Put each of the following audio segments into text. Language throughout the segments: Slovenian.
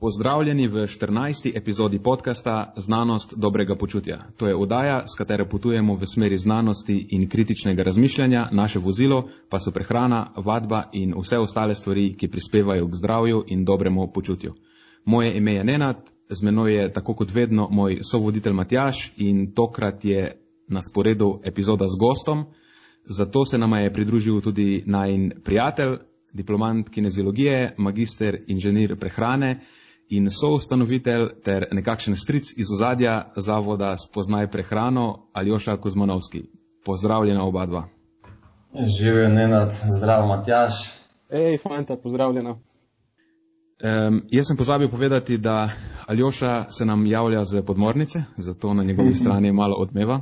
Pozdravljeni v 14. epizodi podcasta Znanost dobrega počutja. To je oddaja, s katero potujemo v smeri znanosti in kritičnega razmišljanja, naše vozilo pa so prehrana, vadba in vse ostale stvari, ki prispevajo k zdravju in dobremu počutju. Moje ime je Nenad, z menoj je tako kot vedno moj sovoditelj Matjaš in tokrat je na sporedu epizoda z gostom, zato se nama je pridružil tudi najn prijatelj, diplomant kineziologije, magister inženir prehrane in soustanovitelj ter nekakšen stric iz ozadja zavoda Spoznaj prehrano Aljoša Kozmanovski. Pozdravljena oba dva. Živijo Nenad, zdravo Matjaš. Ej, fanta, pozdravljena. Um, jaz sem pozabil povedati, da Aljoša se nam javlja z podmornice, zato na njegovi strani malo odmeva.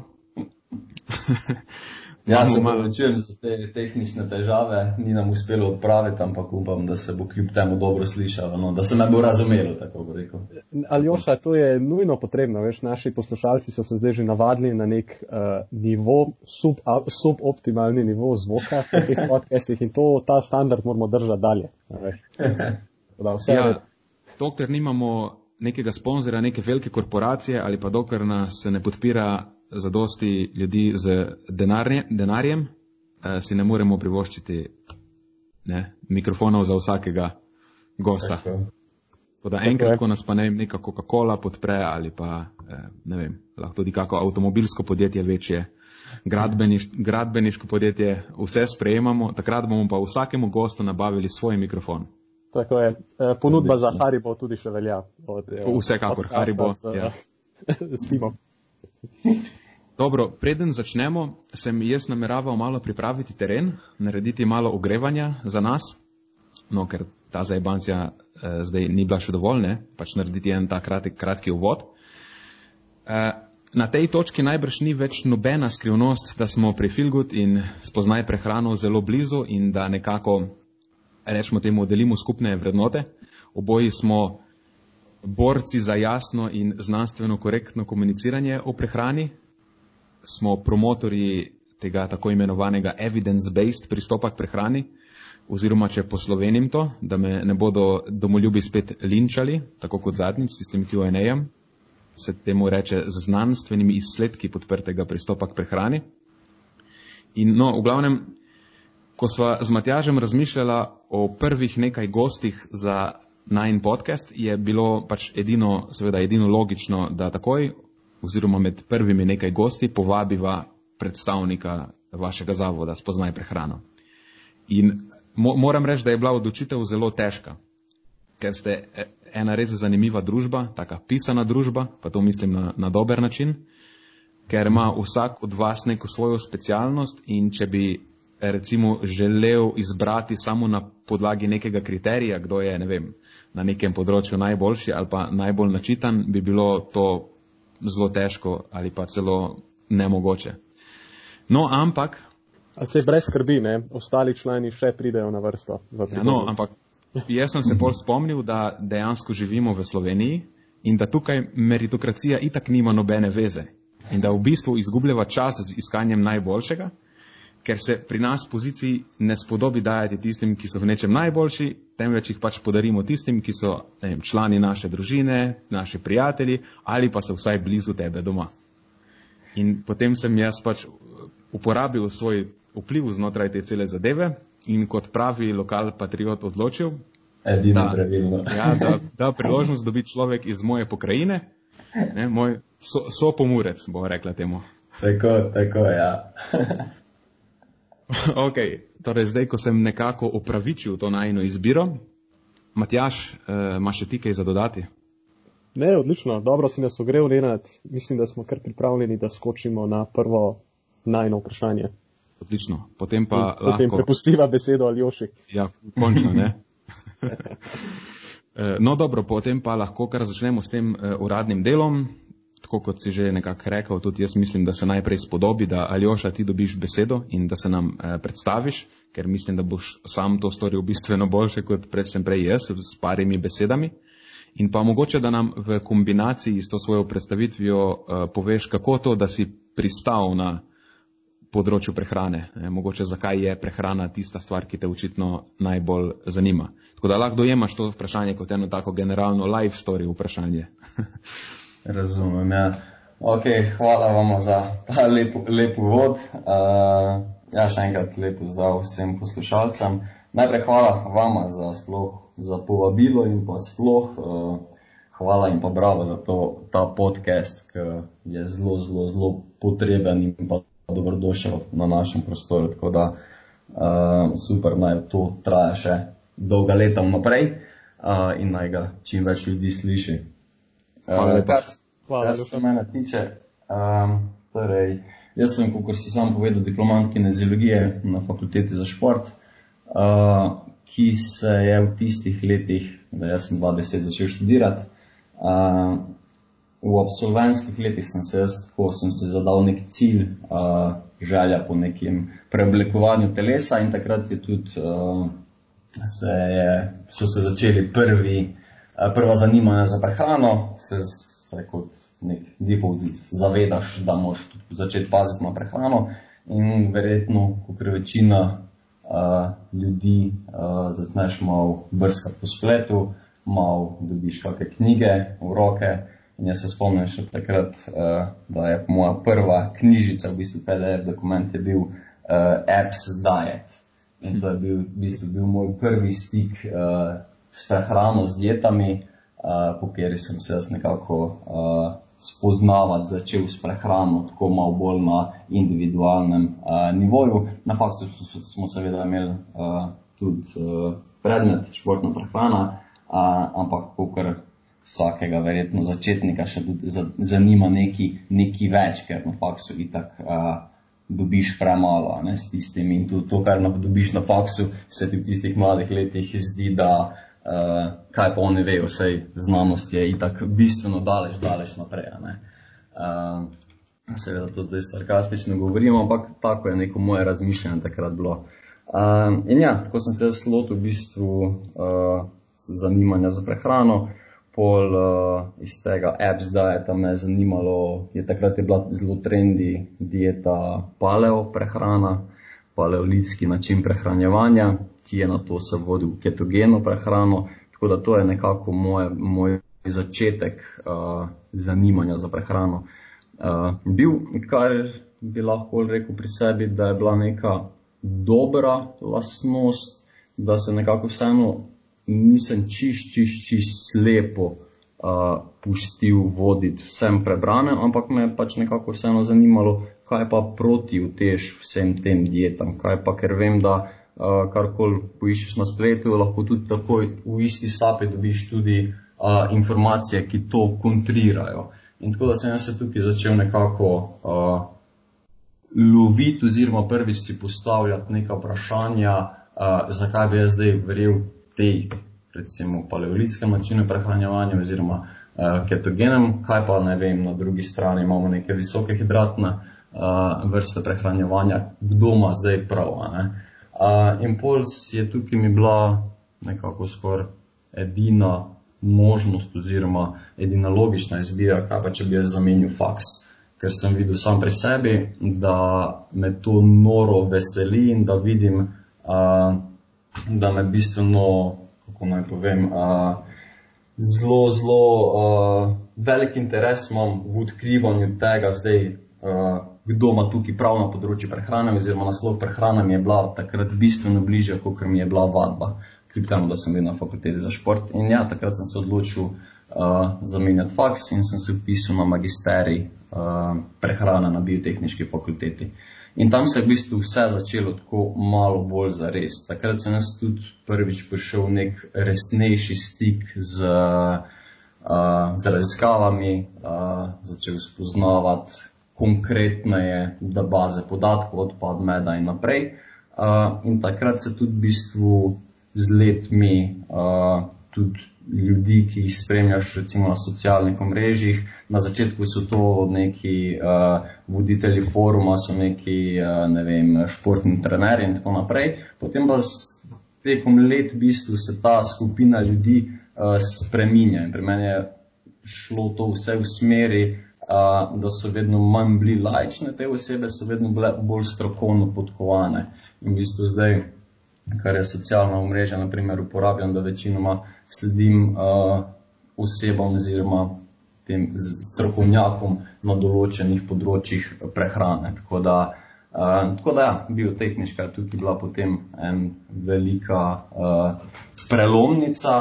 Ja, se opravičujem za te tehnične težave, ni nam uspelo odpraviti, ampak upam, da se bo kljub temu dobro slišalo, no, da se me bo razumelo, tako bo rekel. Aljoša, to je nujno potrebno, veš, naši poslušalci so se zdaj že navadili na nek uh, nivo, sub, suboptimalni nivo zvoka v teh podcastih in to, ta standard moramo držati dalje. Da, ja, dokler nimamo nekega sponzora, neke velike korporacije ali pa dokler nas ne podpira zadosti ljudi z denarje, denarjem, eh, si ne moremo privoščiti ne, mikrofonov za vsakega gosta. Da enkrat, ko nas pa ne vem, neka Coca-Cola podpre ali pa eh, ne vem, lahko tudi kako avtomobilsko podjetje večje, gradbeniš, gradbeniško podjetje, vse sprejemamo, takrat bomo pa vsakemu gostu nabavili svoj mikrofon. Tako je. E, ponudba za Haribo tudi še velja. Od, Vsekakor, od Haribo. Z, ja. s timom. Dobro, preden začnemo, sem jaz nameraval malo pripraviti teren, narediti malo ogrevanja za nas, no, ker ta zajbancija eh, zdaj ni bila še dovolj, ne, pač narediti en ta kratki, kratki uvod. Eh, na tej točki najbrž ni več nobena skrivnost, da smo pri Filgut in spoznaj prehrano zelo blizu in da nekako, rečemo temu, delimo skupne vrednote. Oboji smo borci za jasno in znanstveno korektno komuniciranje o prehrani, smo promotorji tega tako imenovanega evidence-based pristopa k prehrani, oziroma če poslovenim to, da me ne bodo domoljubi spet linčali, tako kot zadnjič s tistim Q&A-jem, se temu reče z znanstvenimi izsledki podprtega pristopa k prehrani. In no, v glavnem, ko sva z Matjažem razmišljala o prvih nekaj gostih za najn podcast, je bilo pač edino, seveda edino logično, da takoj oziroma med prvimi nekaj gosti povabiva predstavnika vašega zavoda Spoznaj prehrano. In mo moram reči, da je bila odločitev zelo težka, ker ste e, ena res zanimiva družba, taka pisana družba, pa to mislim na, na dober način, ker ima vsak od vas neko svojo specialnost in če bi recimo želel izbrati samo na podlagi nekega kriterija, kdo je, ne vem, na nekem področju najboljši ali pa najbolj načitan, bi bilo to zelo težko ali pa celo nemogoče. No, ampak. A se brez skrbi, ne? ostali člani še pridejo na vrsto. Ja, no, ampak jaz sem se bolj spomnil, da dejansko živimo v Sloveniji in da tukaj meritokracija itak nima nobene veze in da v bistvu izgubljava čas z iskanjem najboljšega, ker se pri nas poziciji ne spodobi dajati tistim, ki so v nečem najboljši, temveč jih pač podarimo tistim, ki so vem, člani naše družine, naši prijatelji ali pa so vsaj blizu tebe doma. In potem sem jaz pač uporabil svoj vpliv znotraj te cele zadeve in kot pravi lokal patriot odločil, da, ja, da, da priložnost dobi človek iz moje pokrajine, ne, moj so, so pomurec, bo rekla temu. Tako, tako, ja. ok, torej zdaj, ko sem nekako opravičil to najno izbiro, Matjaš, uh, imaš še ti kaj za dodati? Ne, odlično, dobro si nas ogrel, Lenat. Mislim, da smo kar pripravljeni, da skočimo na prvo najno vprašanje. Odlično, potem pa In, lahko. Potem prepustiva besedo Aljoši. Ja, končno, ne? Eh, no dobro, potem pa lahko kar začnemo s tem uh, uradnim delom tako kot si že nekako rekel, tudi jaz mislim, da se najprej spodobi, da Aljoša ti dobiš besedo in da se nam eh, predstaviš, ker mislim, da boš sam to storil bistveno boljše kot predvsem prej jaz s parimi besedami. In pa mogoče, da nam v kombinaciji s to svojo predstavitvijo eh, poveš, kako to, da si pristal na področju prehrane. E, mogoče zakaj je prehrana tista stvar, ki te očitno najbolj zanima. Tako da lahko dojemaš to vprašanje kot eno tako generalno life story vprašanje. Razumem, ja. Ok, hvala vam za ta lep, lep uvod. Uh, ja, še enkrat lepo zdrav vsem poslušalcem. Najprej hvala vam za, za povabilo in pa sploh. Uh, hvala in pa bravo za to, ta podcast, ki je zelo, zelo, zelo potreben in pa dobrodošel na našem prostoru. Tako da uh, super, naj to traja še dolga leta naprej uh, in naj ga čim več ljudi sliši. Hvala lepa. Uh, hvala, kar se mene tiče. Um, torej, jaz sem, kot si sam povedal, diplomant kineziologije na fakulteti za šport. Uh, ki se je v tistih letih, da jaz sem 20 začel študirati, Uh, v absolventskih letih sem se jaz, ko sem se zadal nek cilj, uh, želja po nekem preoblikovanju telesa in takrat je tudi uh, se je, so se začeli prvi, prva zanimanja za prehrano, se, se kot nek default zavedaš, da moraš začeti paziti na prehrano in verjetno, kot večina uh, ljudi, uh, začneš malo brskati po spletu malo dobiš kakšne knjige v roke. In jaz se spomnim še takrat, uh, da je moja prva knjižica, v bistvu PDF dokument, je bil uh, Apps Diet. In to je bil, v bistvu, bil moj prvi stik uh, s prehrano, s dietami, uh, po kateri sem se jaz nekako uh, spoznavati začel s prehrano, tako malo bolj na individualnem uh, nivoju. Na faktu smo seveda imeli uh, tudi uh, predmet športna prehrana ampak kar vsakega verjetno začetnika še zanima neki, neki več, ker na faksu itak a, dobiš premalo ne, s tistim in tudi to, kar dobiš na faksu, se ti v tistih mladih letih zdi, da a, kaj pa oni vejo, vsej znanost je itak bistveno daleč, daleč naprej. Seveda to zdaj sarkastično govorim, ampak tako je neko moje razmišljanje takrat bilo. Uh, in ja, tako sem se lotil v bistvu uh, zanimanja za prehrano. Pol uh, iz tega apps dieta me je zanimalo, je takrat je bila zelo trendi dieta paleo prehrana, paleolitski način prehranjevanja, ki je na to se vodil ketogeno prehrano. Tako da to je nekako moj, moj začetek uh, zanimanja za prehrano. Uh, bil, kar bi lahko rekel pri sebi, da je bila neka dobra lasnost, da se nekako vseeno nisem čist, čist, čist slepo uh, pustil voditi vsem prebranem, ampak me je pač nekako vseeno zanimalo, kaj pa proti vtež vsem tem dietam, kaj pa ker vem, da uh, karkoli poiščeš na spletu, lahko tudi takoj v isti sapi dobiš tudi uh, informacije, ki to kontrirajo. In tako da sem se tukaj začel nekako uh, loviti oziroma prvič si postavljati neka vprašanja, uh, zakaj bi jaz zdaj verjel tej, recimo, paleolitskem načinu prehranjevanja oziroma uh, ketogenem, kaj pa ne vem, na drugi strani imamo neke visoke hidratne uh, vrste prehranjevanja, kdo ima zdaj prav. Uh, impuls je tukaj mi bila nekako skoraj edina možnost oziroma edina logična izbira, kaj pa če bi jaz zamenil faks. Ker sem videl sam pri sebi, da me to noro veseli in da vidim, uh, da me bistveno, kako naj povem, uh, zelo, zelo uh, velik interes imam v odkrivanju tega zdaj, uh, kdo ima tukaj prav na področju prehrane, oziroma nasploh prehrana mi je bila takrat bistveno bliže, kot mi je bila vadba, kljub temu, da sem bil na fakulteti za šport. In ja, takrat sem se odločil uh, zamenjati faks in sem se upisal na magisterij uh, prehrane na biotehnički fakulteti. In tam se je v bistvu vse začelo tako malo bolj za res. Takrat sem jaz tudi prvič prišel v nek resnejši stik z, uh, z raziskavami, uh, začel spoznavati konkretneje baze podatkov od PubMeda in naprej. Uh, in takrat se tudi v bistvu z letmi uh, tudi ljudi, ki jih spremljaš recimo na socialnih omrežjih. Na začetku so to neki uh, voditelji foruma, so neki uh, ne vem, športni trenerji in tako naprej. Potem pa tekom let v bistvu se ta skupina ljudi uh, spreminja in pri meni je šlo to vse v smeri uh, da so vedno manj bili lajčne te osebe, so vedno bile bolj strokovno podkovane. In v bistvu zdaj, kar je socialna omrežja, naprimer, uporabljam, da večinoma sledim uh, osebam oziroma tem strokovnjakom na določenih področjih prehrane. Tako da, uh, tako da ja, biotehniška je tukaj bila potem en velika uh, prelomnica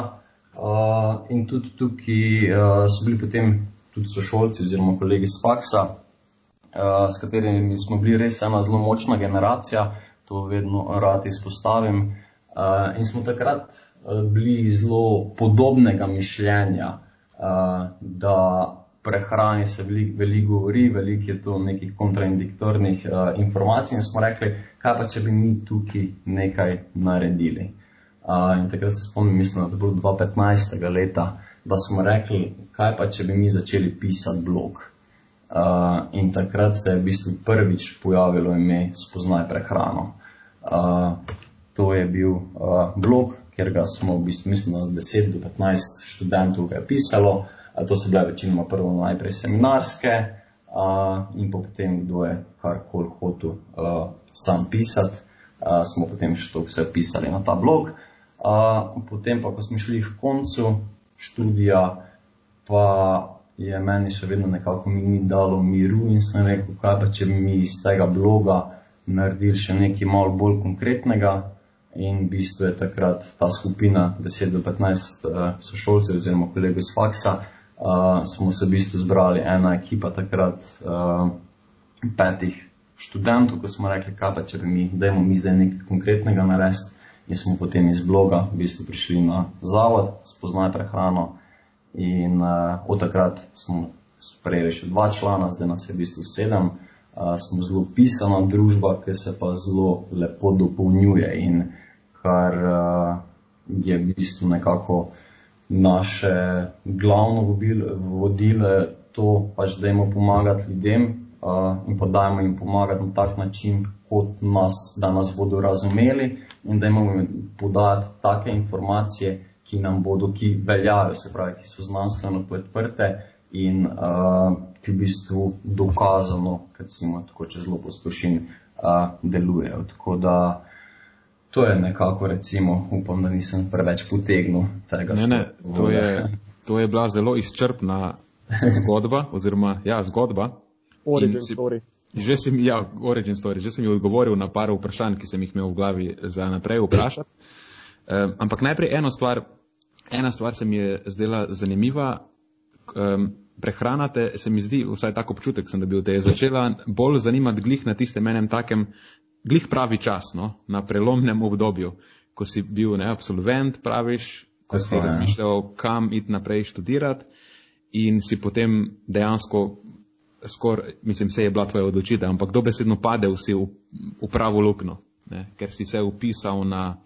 uh, in tudi tukaj uh, so bili potem tudi sošolci oziroma kolegi z faksa, uh, s katerimi smo bili res ena zelo močna generacija, to vedno rad izpostavim. Uh, in smo takrat uh, bili zelo podobnega mišljenja, da prehrani se veliko velik govori, veliko je to nekih kontraindiktornih informacij in smo rekli, kaj pa če bi mi tukaj nekaj naredili. In takrat se spomnim, mislim, da je bilo 2015. leta, da smo rekli, kaj pa če bi mi začeli pisati blog. Uh, in takrat se je v bistvu prvič pojavilo ime Spoznaj prehrano. Uh, to je bil uh, blog, kjer ga smo v bistvu, mislim, da 10 do 15 študentov ga je pisalo. Uh, to so bile večinoma prvo najprej seminarske uh, in potem, kdo je karkoli hotel uh, sam pisati, uh, smo potem še to vse pisali na ta blog. Uh, potem pa, ko smo šli v koncu študija, pa je meni še vedno nekako mi ni dalo miru in sem rekel, kaj pa če bi mi iz tega bloga naredili še nekaj malo bolj konkretnega. In v bistvu je takrat ta skupina 10 do 15 uh, sošolcev oziroma kolegov iz faksa, uh, smo se v bistvu zbrali ena ekipa takrat uh, petih študentov, ko smo rekli, kaj pa če bi mi, dajmo mi zdaj nekaj konkretnega narediti in smo potem iz bloga v bistvu prišli na zavod, spoznaj prehrano in uh, od takrat smo sprejeli še dva člana, zdaj nas je v bistvu sedem. Uh, smo zelo pisana družba, ki se pa zelo lepo dopolnjuje in kar uh, je v bistvu nekako naše glavno vodilo, to pač dajmo pomagati ljudem in pa dajmo jim pomagati na tak način, kot nas, da nas bodo razumeli in da imamo podati take informacije, ki nam bodo, ki veljajo, se pravi, ki so znanstveno podprte in uh, ki v bistvu dokazano, recimo, tako če zelo poslušim, uh, delujejo. Tako da to je nekako, recimo, upam, da nisem preveč potegnil tega. Ne, ne, to je, to je bila zelo izčrpna zgodba, oziroma ja, zgodba. Origin story. Že sem, ja, origin story, že sem ji odgovoril na par vprašanj, ki sem jih imel v glavi za naprej vprašati. Um, ampak najprej eno stvar, ena stvar se mi je zdela zanimiva. Um, prehranate se mi zdi, vsaj tako občutek sem dobil, da je začela bolj zanimati glih na tistem enem takem, glih pravi čas, no, na prelomnem obdobju, ko si bil ne, absolvent, praviš, ko si ja. razmišljal, kam iti naprej študirati in si potem dejansko skoraj, mislim, vse je bila tvoja odločitev, ampak dobesedno padel si v, v pravo lukno, ne? ker si se upisal na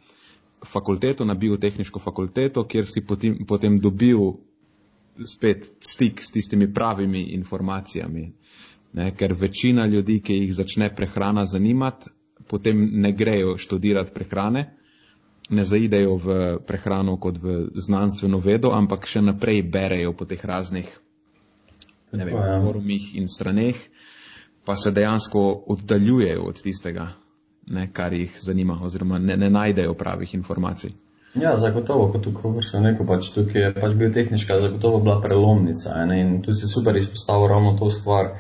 fakulteto, na biotehniško fakulteto, kjer si potem, potem dobil spet stik s tistimi pravimi informacijami. Ne? Ker večina ljudi, ki jih začne prehrana zanimati, potem ne grejo študirati prehrane, ne zaidejo v prehrano kot v znanstveno vedo, ampak še naprej berejo po teh raznih ne vem, ja. forumih in straneh, pa se dejansko oddaljujejo od tistega, ne, kar jih zanima, oziroma ne, ne najdejo pravih informacij. Ja, zagotovo, kot tukaj sem rekel, pač tukaj je pač bil tehnička, zagotovo bila prelomnica ne, in tu si super izpostavil ravno to stvar,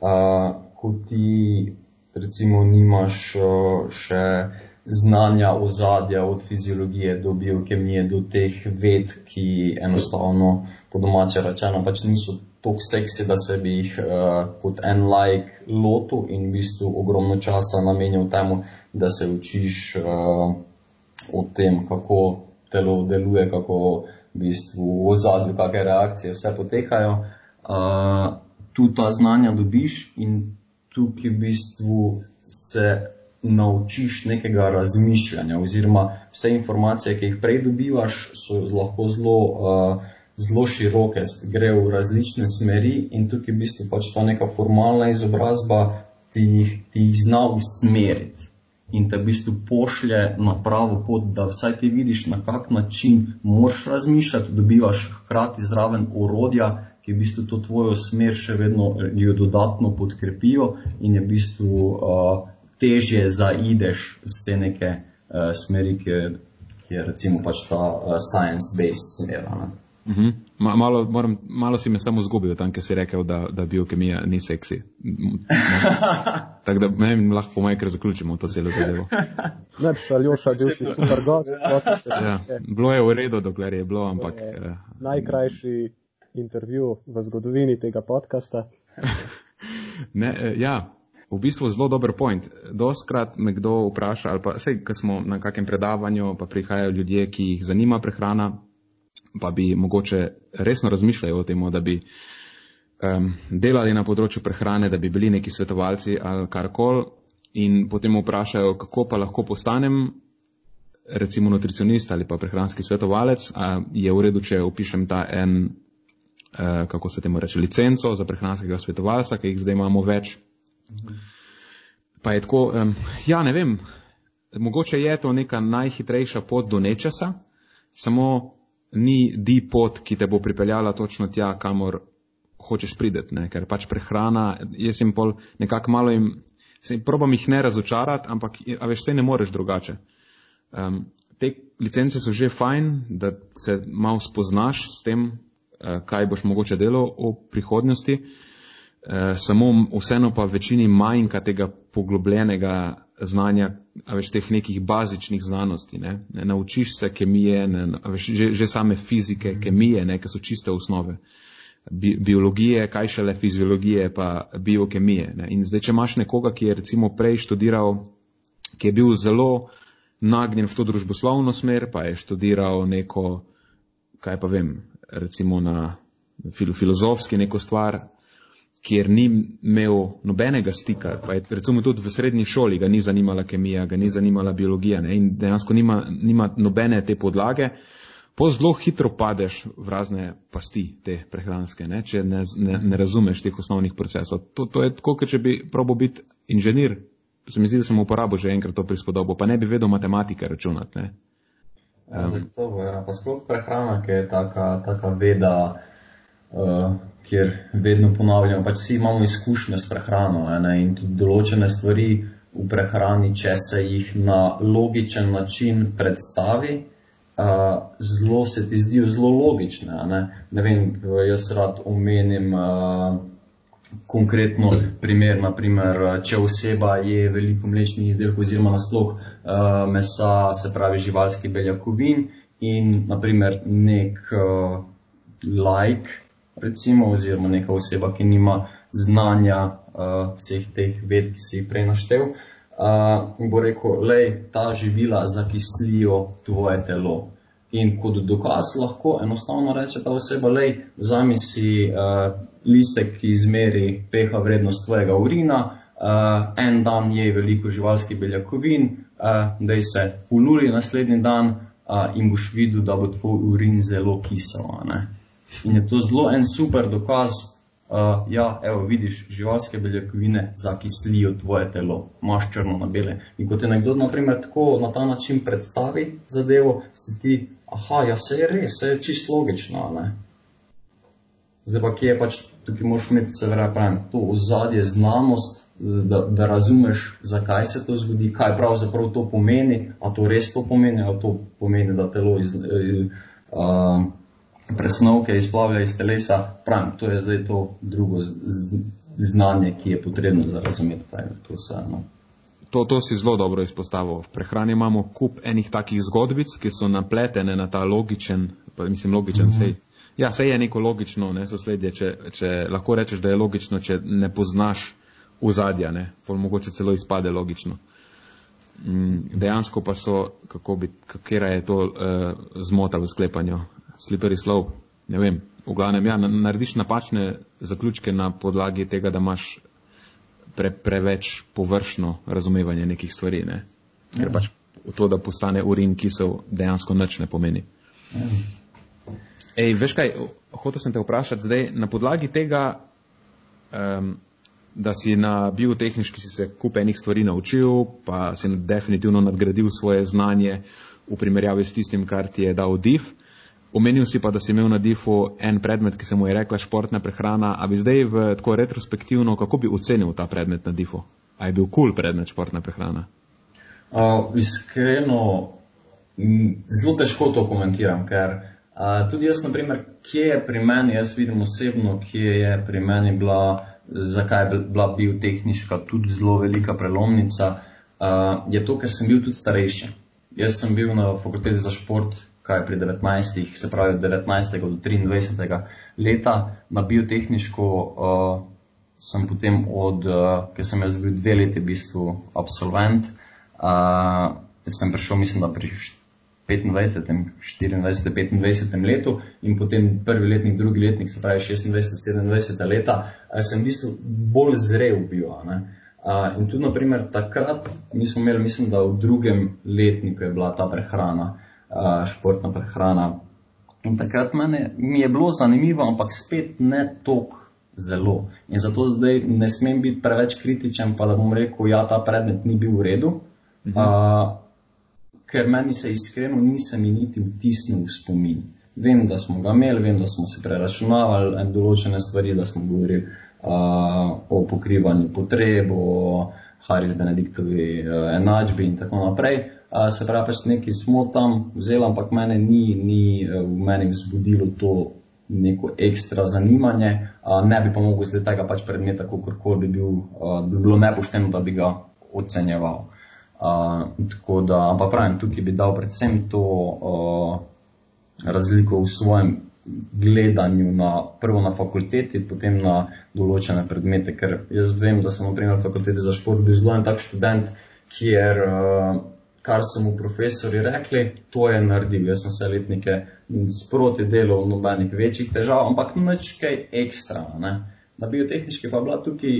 uh, ko ti recimo nimaš uh, še znanja ozadja od fiziologije do biokemije, do teh ved, ki enostavno po domače rečeno pač niso tako seksi, da se bi jih uh, kot en like lotil in v bistvu ogromno časa namenil temu, da se učiš uh, o tem, kako telo deluje, kako v bistvu v zadju, kakšne reakcije vse potekajo. Uh, tu ta znanja dobiš in tukaj v bistvu se naučiš nekega razmišljanja oziroma vse informacije, ki jih prej dobivaš, so lahko zelo uh, zelo široke, gre v različne smeri in tukaj v bistvu pač ta neka formalna izobrazba ti, ti jih zna usmeriti in te v bistvu pošlje na pravo pot, da vsaj ti vidiš, na kak način moraš razmišljati, dobivaš hkrati zraven orodja, ki v bistvu to tvojo smer še vedno jo dodatno podkrepijo in je v bistvu uh, težje zaideš z te neke uh, smeri, ki je, ki je recimo pač ta uh, science-based smer. Uh -huh. Ma, malo, moram, malo si me samo zgubil tam, ker si rekel, da, da biokemija ni seksi. Tako da me lahko pomaj, ker zaključimo to celo zadevo. Ne, Aljoša, bil si super gost. Ja, bilo je v redu, dokler je bilo, ampak. Je, uh, najkrajši intervju v zgodovini tega podcasta. ne, eh, ja, v bistvu zelo dober point. Doskrat me kdo vpraša, ali pa sej, ko smo na kakem predavanju, pa prihajajo ljudje, ki jih zanima prehrana, pa bi mogoče resno razmišljali o tem, da bi um, delali na področju prehrane, da bi bili neki svetovalci ali karkoli in potem vprašajo, kako pa lahko postanem recimo nutricionist ali pa prehranski svetovalec, je v redu, če upišem ta en, uh, kako se temu reče, licenco za prehranskega svetovalca, ki jih zdaj imamo več. Pa je tako, um, ja, ne vem, mogoče je to neka najhitrejša pot do nečesa, samo ni di pot, ki te bo pripeljala točno tja, kamor hočeš prideti, ne? ker pač prehrana, jaz jim pol nekako malo jim, se, probam jih ne razočarati, ampak, a veš, vse ne moreš drugače. Um, te licence so že fajn, da se malo spoznaš s tem, uh, kaj boš mogoče delal v prihodnosti, uh, samo vseeno pa večini manjka tega poglobljenega znanja, veš, teh nekih bazičnih znanosti. Ne? Ne, naučiš se kemije, ne, veš, že, že same fizike, kemije, ne, ki so čiste osnove. Bi, biologije, kaj šele fiziologije, pa biokemije. Ne? In zdaj, če imaš nekoga, ki je recimo prej študiral, ki je bil zelo nagnjen v to družboslovno smer, pa je študiral neko, kaj pa vem, recimo na fil filozofski neko stvar, kjer ni imel nobenega stika, pa je recimo tudi v srednji šoli ga ni zanimala kemija, ga ni zanimala biologija ne, in dejansko nima, nima nobene te podlage, po zelo hitro padeš v razne pasti te prehranske, ne, če ne, ne, ne razumeš teh osnovnih procesov. To, to je tako, kot če bi probo biti inženir. Se mi zdi, da sem uporabil že enkrat to prispodobo, pa ne bi vedel matematike računati. Ne. Ja, zato, ja. Pa sploh prehrana, ki je taka, taka veda, uh, kjer vedno ponavljamo, pač vsi imamo izkušnje s prehrano ne, in tudi določene stvari v prehrani, če se jih na logičen način predstavi, uh, zelo se ti zdijo zelo logične. Ne. ne vem, jaz rad omenim uh, konkretno primer, naprimer, če oseba je veliko mlečnih izdelkov oziroma nasploh uh, mesa, se pravi živalskih beljakovin in naprimer nek uh, like recimo, oziroma neka oseba, ki nima znanja uh, vseh teh ved, ki si jih prej naštel, uh, bo rekel, lej, ta živila zakislijo tvoje telo. In kot dokaz lahko enostavno reče ta oseba, lej, vzami si uh, listek, ki izmeri pH vrednost tvojega urina, uh, en dan je veliko živalskih beljakovin, uh, da se ululi naslednji dan uh, in boš videl, da bo tvoj urin zelo kisel. In je to zelo en super dokaz, da uh, ja, evo, vidiš, živalske beljakovine zakislijo tvoje telo, imaš črno na bele. In ko te nekdo naprimer, tako na ta način predstavi zadevo, si ti, aha, ja, se je res, se je čisto logično. Ne? Zdaj pa kje je pač, tukaj moš imeti, se verja pravim, to ozadje znanost, da, da razumeš, zakaj se to zgodi, kaj pravzaprav to pomeni, a to res to pomeni, a to pomeni, da telo iz. Uh, presnovke izplavlja iz telesa, pravim, to je zdaj to drugo znanje, ki je potrebno za razumeti taj, to vse. No. To, to si zelo dobro izpostavil. V prehrani imamo kup enih takih zgodbic, ki so napletene na ta logičen, pa mislim logičen, mm -hmm. sej, ja, sej je neko logično ne, sosledje, če, če lahko rečeš, da je logično, če ne poznaš vzadja, ne, pol mogoče celo izpade logično. Mm, dejansko pa so, kako bi, kakera je to uh, zmota v sklepanju slippery slope, ne vem, v glavnem, ja, narediš napačne zaključke na podlagi tega, da imaš pre, preveč površno razumevanje nekih stvari, ne? ker pač to, da postane urin kisel, dejansko nič ne pomeni. Ej, veš kaj, hotel sem te vprašati zdaj, na podlagi tega, um, da si na biotehnički si se kup enih stvari naučil, pa si definitivno nadgradil svoje znanje v primerjavi s tistim, kar ti je dal div, omenil si pa, da si imel na difu en predmet, ki se mu je rekla športna prehrana. A bi zdaj v tako retrospektivno, kako bi ocenil ta predmet na difu? A je bil kul cool predmet športna prehrana? Uh, iskreno, zelo težko to komentiram, ker uh, tudi jaz, na primer, kje je pri meni, jaz vidim osebno, kje je pri meni bila, zakaj je bila biotehniška tudi zelo velika prelomnica, uh, je to, ker sem bil tudi starejši. Jaz sem bil na fakulteti za šport kaj pri 19, se pravi od 19. do 23. leta na biotehniško, uh, sem potem od, uh, ker sem jaz bil dve leti v bistvu absolvent, uh, sem prišel, mislim, da pri 25, 24, 25 letu in potem prvi letnik, drugi letnik, se pravi 26, 27 leta, uh, sem v bistvu bolj zrel bil. Uh, in tudi, naprimer, takrat mi smo imeli, mislim, da v drugem letniku je bila ta prehrana športna prehrana. In takrat mene, mi je bilo zanimivo, ampak spet ne toliko zelo. In zato zdaj ne smem biti preveč kritičen, pa da bom rekel, ja, ta predmet ni bil v redu, mhm. uh, ker meni se iskreno nisem niti vtisnil v spomin. Vem, da smo ga imeli, vem, da smo se preračunavali določene stvari, da smo govorili uh, o pokrivanju potreb, o Haris Benediktovi enačbi in tako naprej se pravi, pač nekaj smo tam vzeli, ampak mene ni, ni eh, v meni vzbudilo to neko ekstra zanimanje, ne bi pa mogel zdaj tega pač predmeta, kako bi, bil, bi bilo nepošteno, da bi ga ocenjeval. Da, ampak pravim, tukaj bi dal predvsem to razliko v svojem gledanju na prvo na fakulteti, potem na določene predmete, ker jaz vem, da sem na primer na fakulteti za šport bil zelo en tak študent, kjer uh, kar so mu profesori rekli, to je naredil. Jaz sem vse letnike sproti delal, nobenih večjih težav, ampak nič kaj ekstra. Ne. Na biotehnički pa je bila tukaj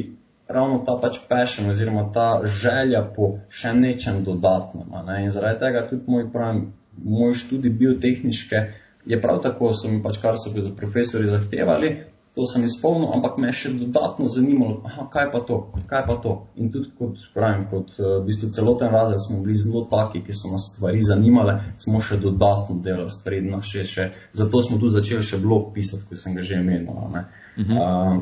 ravno ta pač passion oziroma ta želja po še nečem dodatnem. Ne. In zaradi tega tudi moj, pravim, moj študij biotehničke je prav tako, so mi pač kar so profesori zahtevali, to sem izpolnil, ampak me je še dodatno zanimalo, aha, kaj pa to, kaj pa to. In tudi kot pravim, kot uh, v bistvu celoten razred smo bili zelo taki, ki so nas stvari zanimale, smo še dodatno delali stvari, no, še, še, zato smo tudi začeli še blog pisati, ko sem ga že imel. Uh -huh. uh,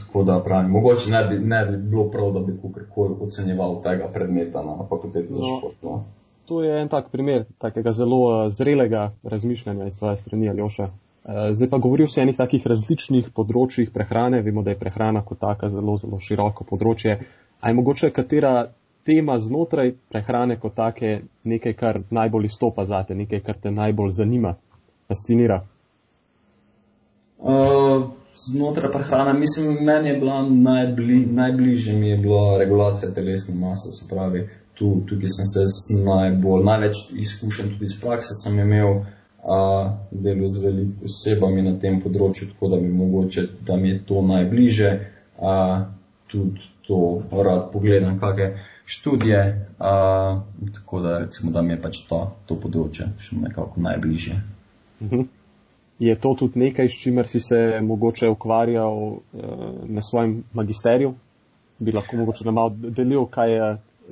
tako da pravim, mogoče ne bi, ne bi bilo prav, da bi kakorkoli ocenjeval tega predmeta na fakulteti za no. šport. No. To je en tak primer takega zelo eh, zrelega razmišljanja iz tvoje strani, Aljoša. Eh, zdaj pa govoril si o enih takih različnih področjih prehrane. Vemo, da je prehrana kot taka zelo, zelo široko področje. A je mogoče katera tema znotraj prehrane kot take nekaj, kar najbolj izstopa zate, nekaj, kar te najbolj zanima, fascinira? Uh, znotraj prehrane, mislim, meni je bila najbli, najbližje mi je bila regulacija telesne mase, se pravi, tu, tukaj sem se najbolj, največ izkušen tudi iz prakse sem imel delu z veliko osebami na tem področju, tako da mi mogoče, da mi je to najbliže, a, tudi to rad pogledam, kakšne študije, a, tako da recimo, da mi je pač to, to področje še nekako najbliže. Mhm. Je to tudi nekaj, s čimer si se mogoče ukvarjal uh, na svojem magisteriju? Bi lahko mogoče nam delil, kaj je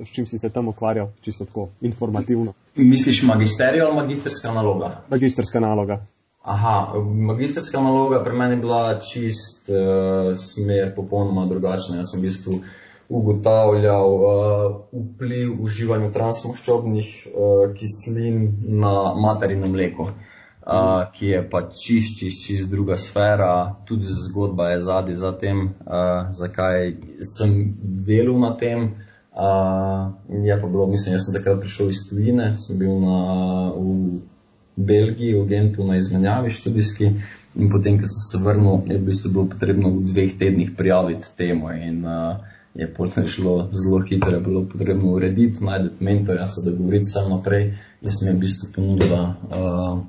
s čim si se tam ukvarjal, čisto tako informativno. Misliš magisterij ali magisterska naloga? Magisterska naloga. Aha, magisterska naloga pri meni je bila čist uh, smer popolnoma drugačna. Jaz sem v bistvu ugotavljal uh, vpliv uživanja transmaščobnih uh, kislin na materino mleko, uh, ki je pa čist, čist, čist druga sfera. Tudi zgodba je zadnji za tem, uh, zakaj sem delal na tem. Uh, je pa bilo, mislim, jaz sem takrat prišel iz tujine, sem bil na, v Belgiji, v Gentu na izmenjavi študijski in potem, ko sem se vrnil, je v bistvu bilo potrebno v dveh tednih prijaviti temo in uh, je potem šlo zelo hitro, je bilo potrebno urediti, najti mentorja, se dogovoriti vse naprej in sem jim v bistvu ponudil, da uh,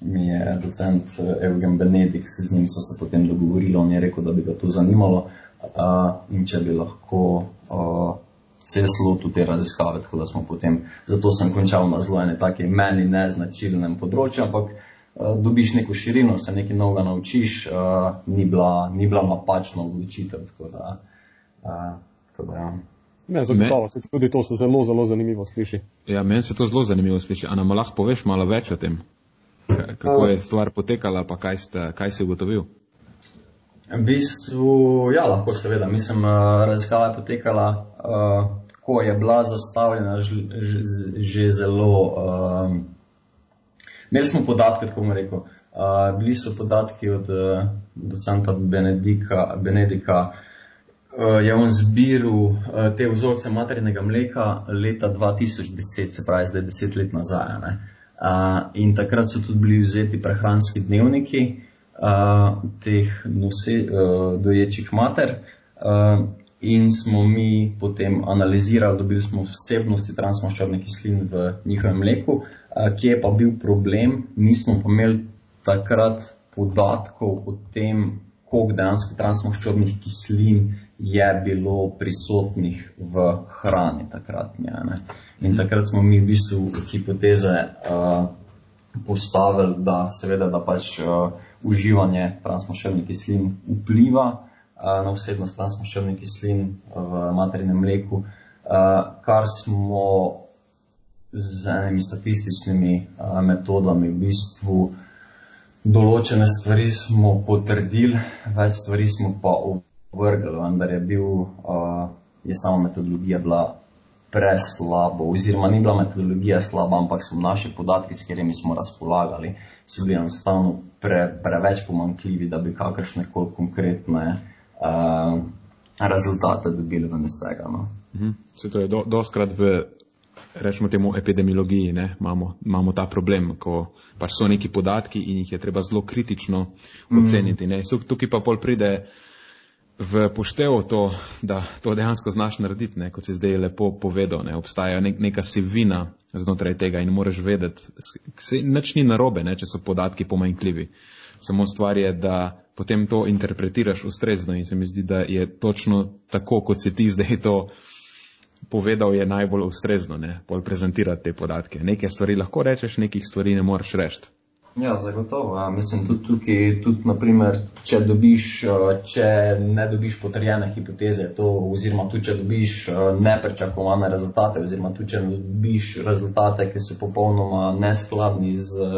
mi je docent Eugen Benedikt, z njim so se potem dogovorili, on je rekel, da bi ga to zanimalo uh, in če bi lahko uh, se je slotil te raziskave, tako da smo potem, zato sem končal na zelo ene take meni neznačilnem področju, ampak uh, dobiš neko širino, se nekaj novega naučiš, uh, ni, bila, ni bila napačna odločitev, tako da, uh, tako da ja. Ne, zagotovo se tudi to zelo, zelo zanimivo sliši. Ja, meni se to zelo zanimivo sliši. A nam lahko poveš malo več o tem? Kako je stvar potekala, pa kaj, ste, kaj si ugotovil? V bistvu, ja, lahko seveda. Mislim, raziskava je potekala, uh, ko je bila zastavljena že, že zelo. Uh, imeli smo podatke, tako bomo rekel. Uh, bili so podatki od uh, docenta Benedika, Benedika uh, je on zbiral uh, te vzorce materinega mleka leta 2010, se pravi zdaj deset let nazaj. Uh, in takrat so tudi bili vzeti prehranski dnevniki uh, teh nose, uh, doječih mater. Uh, In smo mi potem analizirali, dobili smo vsebnosti transmaščobnih kislin v njihovem mleku, kje je pa bil problem, nismo pa imeli takrat podatkov o tem, koliko dejansko transmaščobnih kislin je bilo prisotnih v hrani takrat. Ne? In takrat smo mi v bistvu hipoteze uh, postavili, da seveda da pač uh, uživanje transmaščobnih kislin vpliva uh, na vsebnost transmaščobnih kislin v materinem mleku, uh, kar smo z enimi statističnimi a, metodami v bistvu določene stvari smo potrdili, več stvari smo pa ovrgli, vendar je, bil, je sama metodologija bila preslabo, oziroma ni bila metodologija slaba, ampak so naši podatki, s katerimi smo razpolagali, so bili enostavno pre, preveč pomankljivi, da bi kakršne koli konkretne a, rezultate dobili ven iz tega. No. Mhm. Se to je do, doskrat v rečemo temu epidemiologiji, ne, imamo, imamo ta problem, ko pač so neki podatki in jih je treba zelo kritično mm. oceniti. Ne. Tukaj pa pol pride v poštevo to, da to dejansko znaš narediti, ne, kot si zdaj lepo povedal, ne, obstaja nek, neka sivina znotraj tega in moraš vedeti, nič ni narobe, ne, če so podatki pomanjkljivi. Samo stvar je, da potem to interpretiraš ustrezno in se mi zdi, da je točno tako, kot si ti zdaj to povedal, je najbolj ustrezno, ne, bolj prezentirati te podatke. Neke stvari lahko rečeš, nekih stvari ne moreš reči. Ja, zagotovo. Ja. Mislim, tudi tukaj, tudi naprimer, če, dobiš, eh, če ne dobiš potrjene hipoteze, to, oziroma tudi če dobiš eh, neprečakovane rezultate, oziroma tudi če dobiš rezultate, ki so popolnoma neskladni z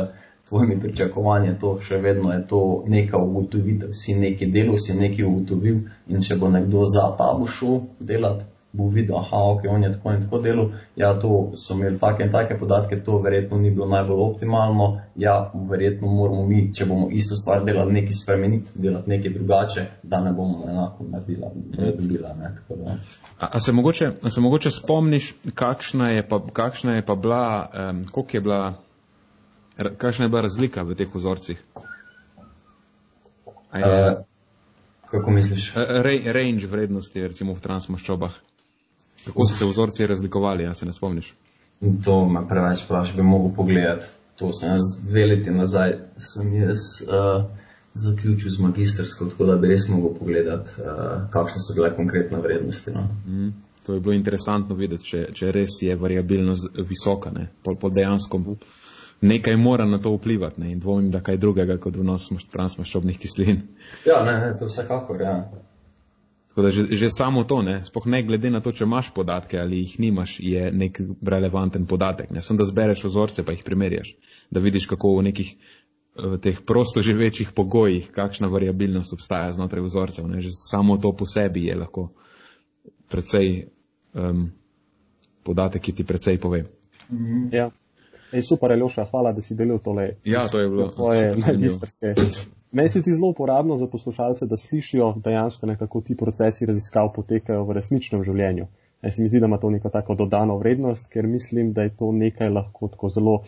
tvojimi pričakovanji, to še vedno je to neka ugotovitev. Si neki delal, si neki ugotovil in če bo nekdo za tabo šel delati, bo videl, da okay, on je tako in tako delal, ja, to so imeli take in take podatke, to verjetno ni bilo najbolj optimalno, ja, verjetno moramo mi, če bomo isto stvar delali, nekaj spremeniti, delati nekaj drugače, da ne bomo enako naredili, da je dobila. Ne, a, a, se mogoče, a se mogoče spomniš, kakšna je pa, kakšna je pa bila, um, koliko je bila, kakšna je bila razlika v teh vzorcih? Uh, kako misliš? Range vrednosti, recimo v transmaščobah. Kako so se vzorci razlikovali, ja se ne spomniš? To me preveč vprašaj, bi mogel pogledati. To sem jaz dve leti nazaj, sem jaz uh, zaključil z magistrsko, tako da bi res mogel pogledati, uh, kakšne so bile konkretne vrednosti. No. Mm, to je bilo interesantno videti, če, če res je variabilnost visoka, ne, pol, pol dejansko nekaj mora na to vplivati ne, in dvomim, da kaj drugega kot vnos transmaščobnih kislin. Ja, ne, ne, to vsekakor, ja. Tako da že, že samo to, ne, spoh ne glede na to, če imaš podatke ali jih nimaš, je nek relevanten podatek. Ne, sem da zbereš ozorce pa jih primerjaš, da vidiš, kako v nekih v teh prosto živečih pogojih, kakšna variabilnost obstaja znotraj vzorcev. Ne, že samo to po sebi je lahko precej um, podatek, ki ti precej pove. Ja. Ej, super, Aljoša, hvala, da si delil tole. Ja, to je bilo. Svoje magistrske. Meni se ti zelo uporabno za poslušalce, da slišijo dejansko nekako ti procesi raziskav potekajo v resničnem življenju. Meni se mi zdi, da ima to neko tako dodano vrednost, ker mislim, da je to nekaj lahko tako zelo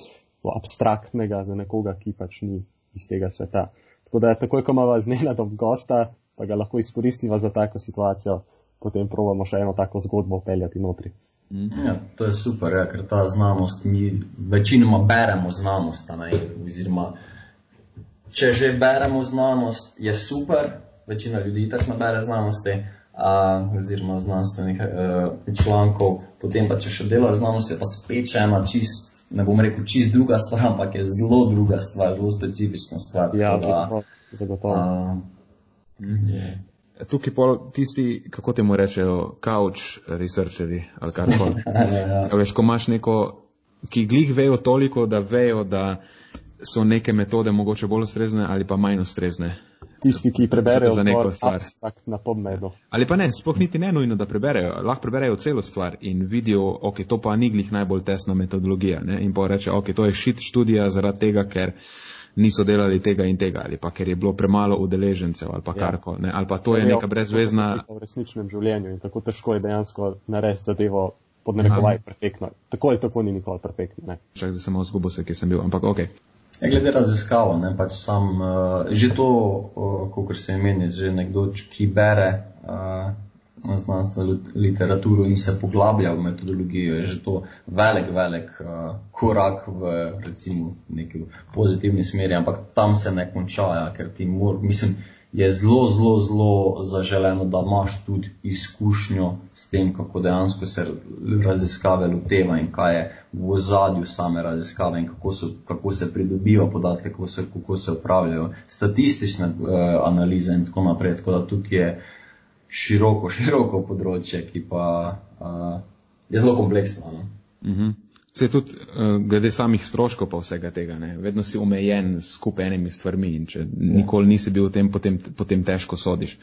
abstraktnega za nekoga, ki pač ni iz tega sveta. Tako da takoj, ko imamo znena do gosta, pa ga lahko izkoristiva za tako situacijo, potem provamo še eno tako zgodbo peljati notri. Ja, to je super, ja, ker ta znanost, mi večinoma beremo znanost, oziroma če že beremo znanost, je super, večina ljudi tako ne bere znanosti, uh, oziroma znanstvenih uh, člankov, potem pa če še delaš znanost, je pa spet še ena čist, ne bom rekel čist druga stvar, ampak je zelo druga stvar, zelo specifična stvar. Ja, da, zagotovo. Uh, Tukaj pa tisti, kako te mu rečejo, couch researcheri ali kar koli. ja, ja. Veš, ko imaš neko, ki glih vejo toliko, da vejo, da so neke metode mogoče bolj ustrezne ali pa manj ustrezne. Tisti, ki preberejo za neko stvar. Na podmedu. Ali pa ne, sploh niti ne nujno, da preberejo. Lahko preberejo celo stvar in vidijo, ok, to pa ni glih najbolj tesna metodologija. Ne? In pa reče, ok, to je šit študija zaradi tega, ker niso delali tega in tega, ali pa ker je bilo premalo udeležencev, ali pa ja. karkoli. Ali pa to je neka brezvezna. V resničnem življenju in tako težko je dejansko narediti zadevo pod narekovaj perfektno. Tako ali tako ni nikoli perfektno. Čak, da sem malo zgubil se, ki sem bil, ampak ok. Ja, glede raziskav, ne, pač sam, uh, že to, uh, kot se imeni, že nekdo, ki bere uh, znanstveno literaturo in se poglablja v metodologijo, je že to velik, velik uh, korak v recimo neki pozitivni smeri, ampak tam se ne konča, ja, ker ti mor, mislim, je zelo, zelo, zelo zaželeno, da imaš tudi izkušnjo s tem, kako dejansko se raziskave loteva in kaj je v ozadju same raziskave in kako, so, kako se pridobiva podatke, kako se, kako se upravljajo statistične uh, analize in tako naprej. Tako da tukaj je široko, široko področje, ki pa uh, je zelo kompleksno. No? Uh -huh. Se tudi uh, glede samih stroškov pa vsega tega, ne? vedno si omejen s skupaj enimi stvarmi in če ja. nikoli nisi bil v tem, potem, potem težko sodiš.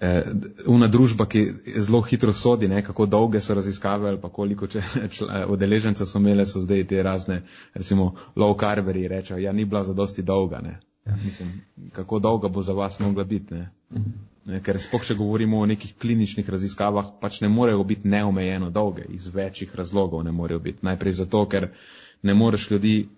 Uh, una družba, ki zelo hitro sodi, ne? kako dolge so raziskave ali pa koliko udeležencev so imele, so zdaj te razne, recimo, low carveri rečejo, ja, ni bila za dosti dolga. Ne? Ja, mislim, kako dolga bo za vas mogla biti. Ne? Mhm. Ne, ker spoh, če govorimo o nekih kliničnih raziskavah, pač ne morejo biti neomejeno dolge, iz večjih razlogov ne morejo biti. Najprej zato, ker ne moreš ljudi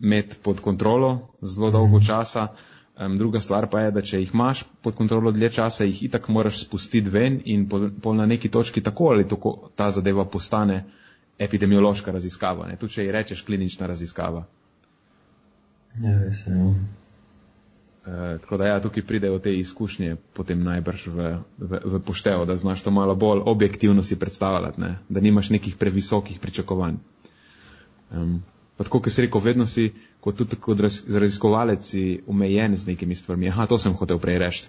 imeti pod kontrolo zelo dolgo mhm. časa. Um, druga stvar pa je, da če jih imaš pod kontrolo dlje časa, jih itak moraš spustiti ven in po, po na neki točki tako ali tako ta zadeva postane epidemiološka raziskava. Tu če ji rečeš klinična raziskava. Ja, res. Ja. Eh, tako da ja, tukaj pridejo te izkušnje potem najbrž v, v, v poštevo, da znaš to malo bolj objektivno si predstavljati, ne? da nimaš nekih previsokih pričakovanj. Um, pa tako, kot si rekel, vedno si kot tudi kot raziskovalec omejen z nekimi stvarmi. Aha, to sem hotel prej reči.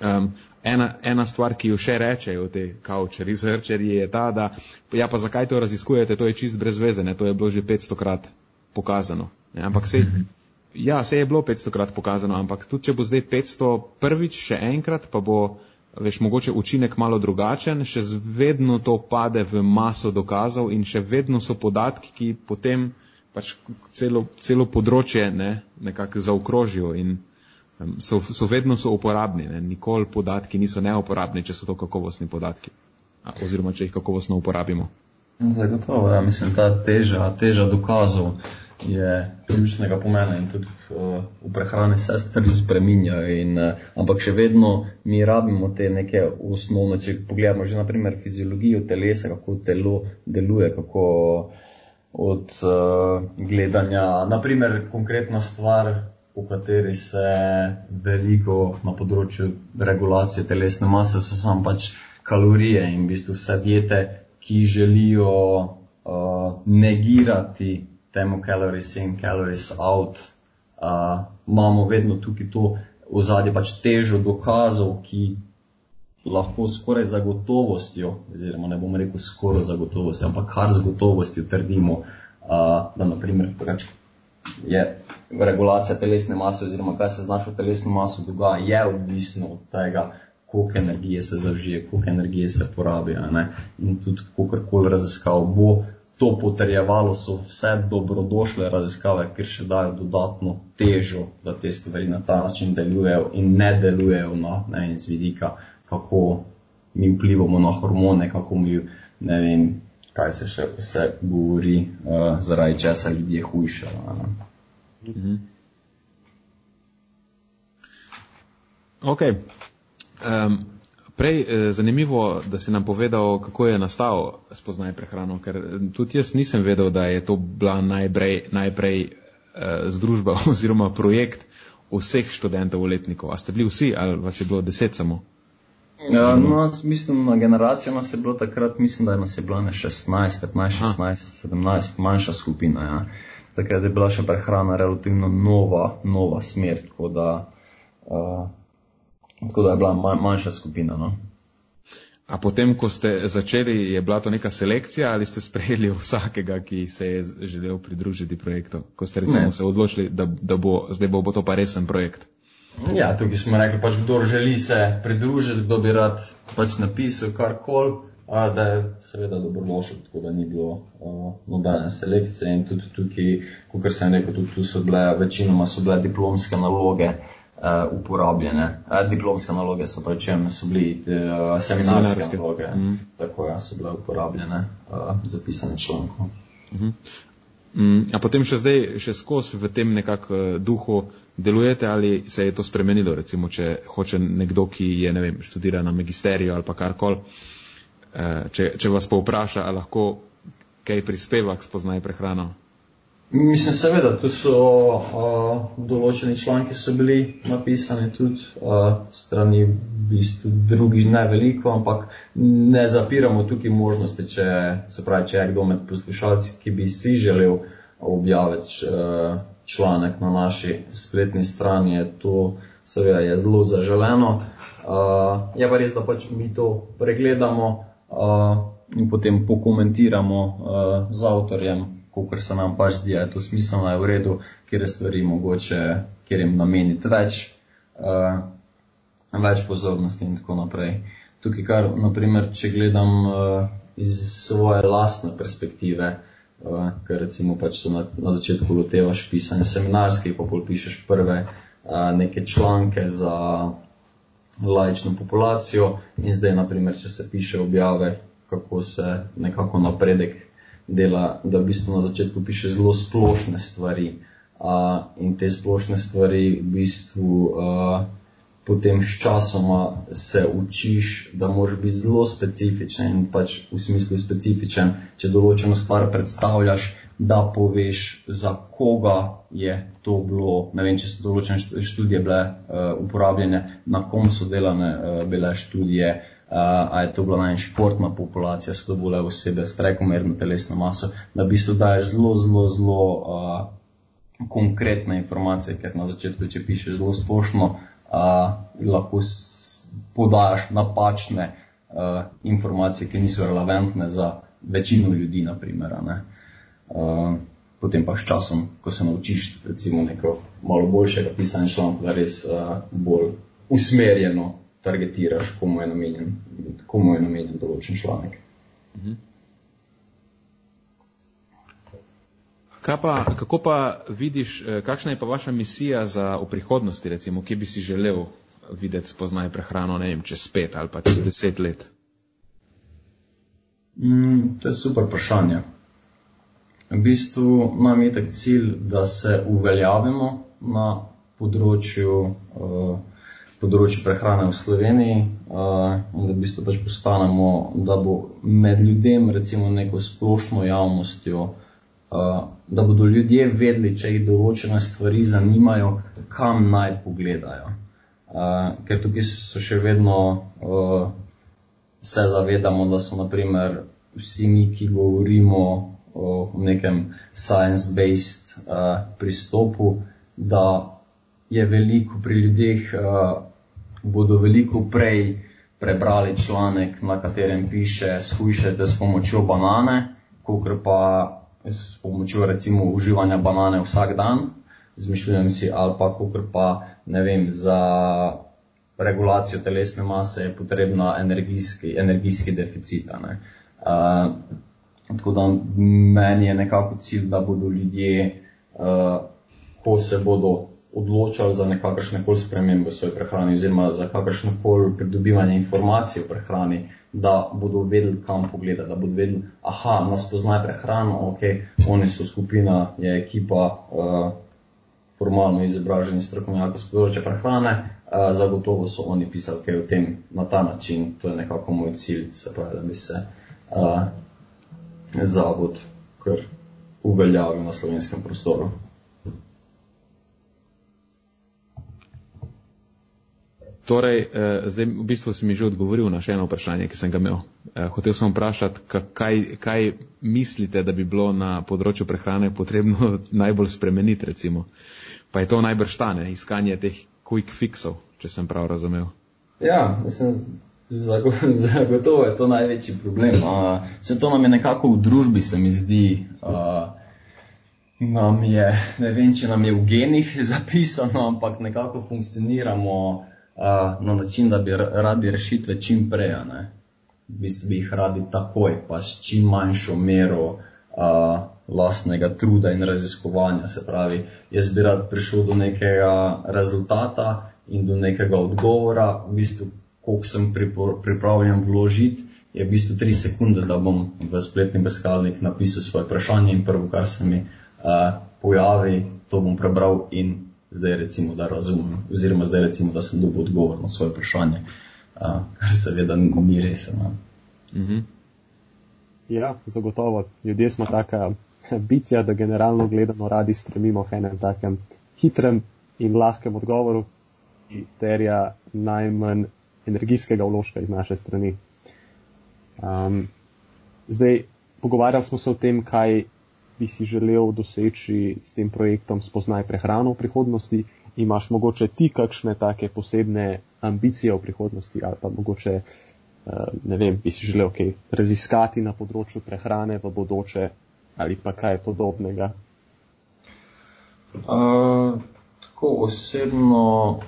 Um, ena, ena stvar, ki jo še rečejo te couch researcherji, je ta, da ja, pa zakaj to raziskujete, to je čist brez veze, ne? to je bilo že 500 krat pokazano. Ne? Ampak se. Mm -hmm. Ja, se je bilo 500 krat pokazano, ampak tudi če bo zdaj 500 prvič še enkrat, pa bo, veš, mogoče učinek malo drugačen, še vedno to pade v maso dokazov in še vedno so podatki, ki potem pač celo, celo področje ne, nekako zaokrožijo in um, so, so vedno so uporabni. Ne. Nikoli podatki niso neuporabni, če so to kakovostni podatki oziroma če jih kakovostno uporabimo. Zagotovo, ja, mislim, ta teža, teža dokazov je ključnega pomena in tudi uh, v prehrani se stvari spreminjajo. In, uh, ampak še vedno mi rabimo te neke osnovne, če pogledamo že naprimer fiziologijo telesa, kako telo deluje, kako od uh, gledanja, naprimer konkretna stvar, v kateri se veliko na področju regulacije telesne mase, so samo pač kalorije in v bistvu vse diete, ki želijo uh, negirati temu calories in calories out, uh, imamo vedno tukaj to ozadje, pač težo dokazov, ki lahko skoraj za gotovostjo, oziroma ne bom rekel skoraj za gotovostjo, ampak kar z gotovostjo trdimo, uh, da naprimer pač je regulacija telesne mase oziroma kaj se z našo telesno maso dogaja, je odvisno od tega, koliko energije se zavžije, koliko energije se porabi. In tudi, kako koli raziskav bo, to potrjevalo, so vse dobrodošle raziskave, ker še dajo dodatno težo, da te stvari na ta način delujejo in ne delujejo na ne vem, z vidika, kako mi vplivamo na hormone, kako mi, ne vem, kaj se še vse govori, uh, zaradi česa ljudje hujšajo. Mhm. Ok. Um, Prej eh, zanimivo, da si nam povedal, kako je nastal spoznaj prehrano, ker eh, tudi jaz nisem vedel, da je to bila najprej, najprej eh, združba oziroma projekt vseh študentov v letniku. A ste bili vsi ali vas je bilo deset samo? Ja, no, mislim, na generacijo nas je bilo takrat, mislim, da nas je bilo ne 16, 15, 16, 17, manjša skupina. Ja. Takrat je bila še prehrana relativno nova, nova smer, tako da. Uh, Tako da je bila manjša skupina. No? A potem, ko ste začeli, je bila to neka selekcija ali ste sprejeli vsakega, ki se je želel pridružiti projektu? Ko ste recimo ne. se odločili, da, da bo, zdaj bo, bo to pa resen projekt? Ja, tukaj smo rekli, pač kdo želi se pridružiti, kdo bi rad pač napisal karkoli, da je seveda dobrodošel, tako da ni bilo uh, nobene selekcije in tudi tukaj, kot sem rekel, tudi tu so bile, večinoma so bile diplomske naloge. Uh, uporabljene. Uh, diplomske naloge so, prečem, so bili uh, seminarske, naloge, mm. tako da ja, so bile uporabljene uh, za pisanje člankov. Mm -hmm. Mm, a potem še zdaj, še skozi v tem nekakšnem eh, duhu delujete ali se je to spremenilo, recimo, če hoče nekdo, ki je, ne vem, študira na magisteriju ali pa karkoli, eh, če, če vas povpraša, ali lahko kaj prispeva k spoznaj prehrano? Mislim, seveda, tu so uh, določeni članki, so bili napisani tudi uh, strani v bistvu drugih, ne veliko, ampak ne zapiramo tukaj možnosti, če se pravi, če je kdo med poslušalci, ki bi si želel objaviti uh, članek na naši spletni strani, je to seveda je zelo zaželeno. Uh, je pa res, da pač mi to pregledamo uh, in potem pokomentiramo uh, z avtorjem kot se nam pač zdi, da je to smiselno, je v redu, kjer je stvari mogoče, kjer jim nameniti več, uh, več pozornosti in tako naprej. Tukaj, kar, naprimer, če gledam uh, iz svoje lastne perspektive, uh, ker recimo pač se na, na začetku lotevaš pisanja seminarskih, pa pol pišeš prve uh, neke članke za laično populacijo in zdaj, naprimer, če se piše objave, kako se nekako napredek dela, da v bistvu na začetku piše zelo splošne stvari. Uh, in te splošne stvari v bistvu uh, potem s časoma se učiš, da moraš biti zelo specifičen in pač v smislu specifičen, če določeno stvar predstavljaš, da poveš, za koga je to bilo, ne vem, če so določene študije bile uh, uporabljene, na kom so delane uh, bile študije, uh, a je to bila najmanj športna populacija, so to bile osebe s prekomerno telesno maso, da v bistvu daješ zelo, zelo, zelo uh, konkretne informacije, ker na začetku, če pišeš zelo splošno, uh, lahko podajaš napačne uh, informacije, ki niso relevantne za večino ljudi, naprimer. Uh, potem pa s časom, ko se naučiš recimo neko malo boljšega pisanja članka, res uh, bolj usmerjeno targetiraš, komu je namenjen, komu je namenjen določen članek. Mhm. Pa, kako pa vidiš, eh, kakšna je pa vaša misija za v prihodnosti, recimo, kje bi si želel videti spoznaj prehrano, ne vem, čez pet ali pa čez deset let? Mm, to je super vprašanje. V bistvu nam je tak cilj, da se uveljavimo na področju uh, področju prehrane v Sloveniji uh, in da v bistvu pač postanemo, da bo med ljudem, recimo neko splošno javnostjo, uh, da bodo ljudje vedeli, če jih določene stvari zanimajo, kam naj pogledajo. Uh, ker tukaj so še vedno, uh, se zavedamo, da so naprimer vsi mi, ki govorimo o nekem science-based uh, pristopu, da je veliko pri ljudeh uh, bodo veliko prej prebrali članek, na katerem piše, shujšajte s pomočjo banane, kot pa s pomočjo recimo uživanja banane vsak dan, zmišljujem si, ali pa kot pa ne vem, za regulacijo telesne mase je potrebna energijski, energijski deficit. Uh, tako da meni je nekako cilj, da bodo ljudje, uh, ko se bodo odločali za nekakršne koli spremembe v svoji prehrani oziroma za kakršno koli pridobivanje informacij o prehrani, da bodo vedeli, kam pogledati, da bodo vedeli, aha, nas poznajo prehrano, ok, oni so skupina, je ekipa uh, formalno izobraženi strokovnjaki z področja prehrane, uh, zagotovo so oni pisali kaj o tem na ta način, to je nekako moj cilj, se pravi, da bi se uh, zavod kar uveljavil na slovenskem prostoru. Torej, eh, zdaj v bistvu si mi že odgovoril na še eno vprašanje, ki sem ga imel. Eh, hotel sem vprašati, kaj, kaj mislite, da bi bilo na področju prehrane potrebno najbolj spremeniti, recimo. Pa je to najbrž stane, iskanje teh quick fixov, če sem prav razumel. Ja, mislim, Zagotovo je to največji problem. Vse to nam je nekako v družbi, se mi zdi. Uh, nam je, ne vem, če nam je v genih zapisano, ampak nekako funkcioniramo uh, na način, da bi radi rešitve čim prej. V bistvu bi jih radi takoj, pa s čim manjšo mero uh, lastnega truda in raziskovanja. Se pravi, jaz bi rad prišel do nekega rezultata in do nekega odgovora, v bistvu, koliko sem pripravljen vložiti. Je v bistvu tri sekunde, da bom v spletni brskalnik napisal svoje vprašanje in prvo, kar se mi uh, pojavi, to bom prebral in zdaj recimo, da razumem, oziroma zdaj recimo, da sem dobil odgovor na svoje vprašanje, uh, kar seveda ni res. Mm -hmm. Ja, zagotovo. Ljudje smo taka bitja, da generalno gledano radi stremimo k enem takem hitrem in lahkem odgovoru, ki terja najmanj energijskega vložka iz naše strani. Um, zdaj, pogovarjali smo se o tem, kaj bi si želel doseči s tem projektom Spoznaj prehrano v prihodnosti. Imaš mogoče ti kakšne take posebne ambicije v prihodnosti ali pa mogoče, uh, ne vem, bi si želel kaj raziskati na področju prehrane v bodoče ali pa kaj podobnega? Uh, tako osebno,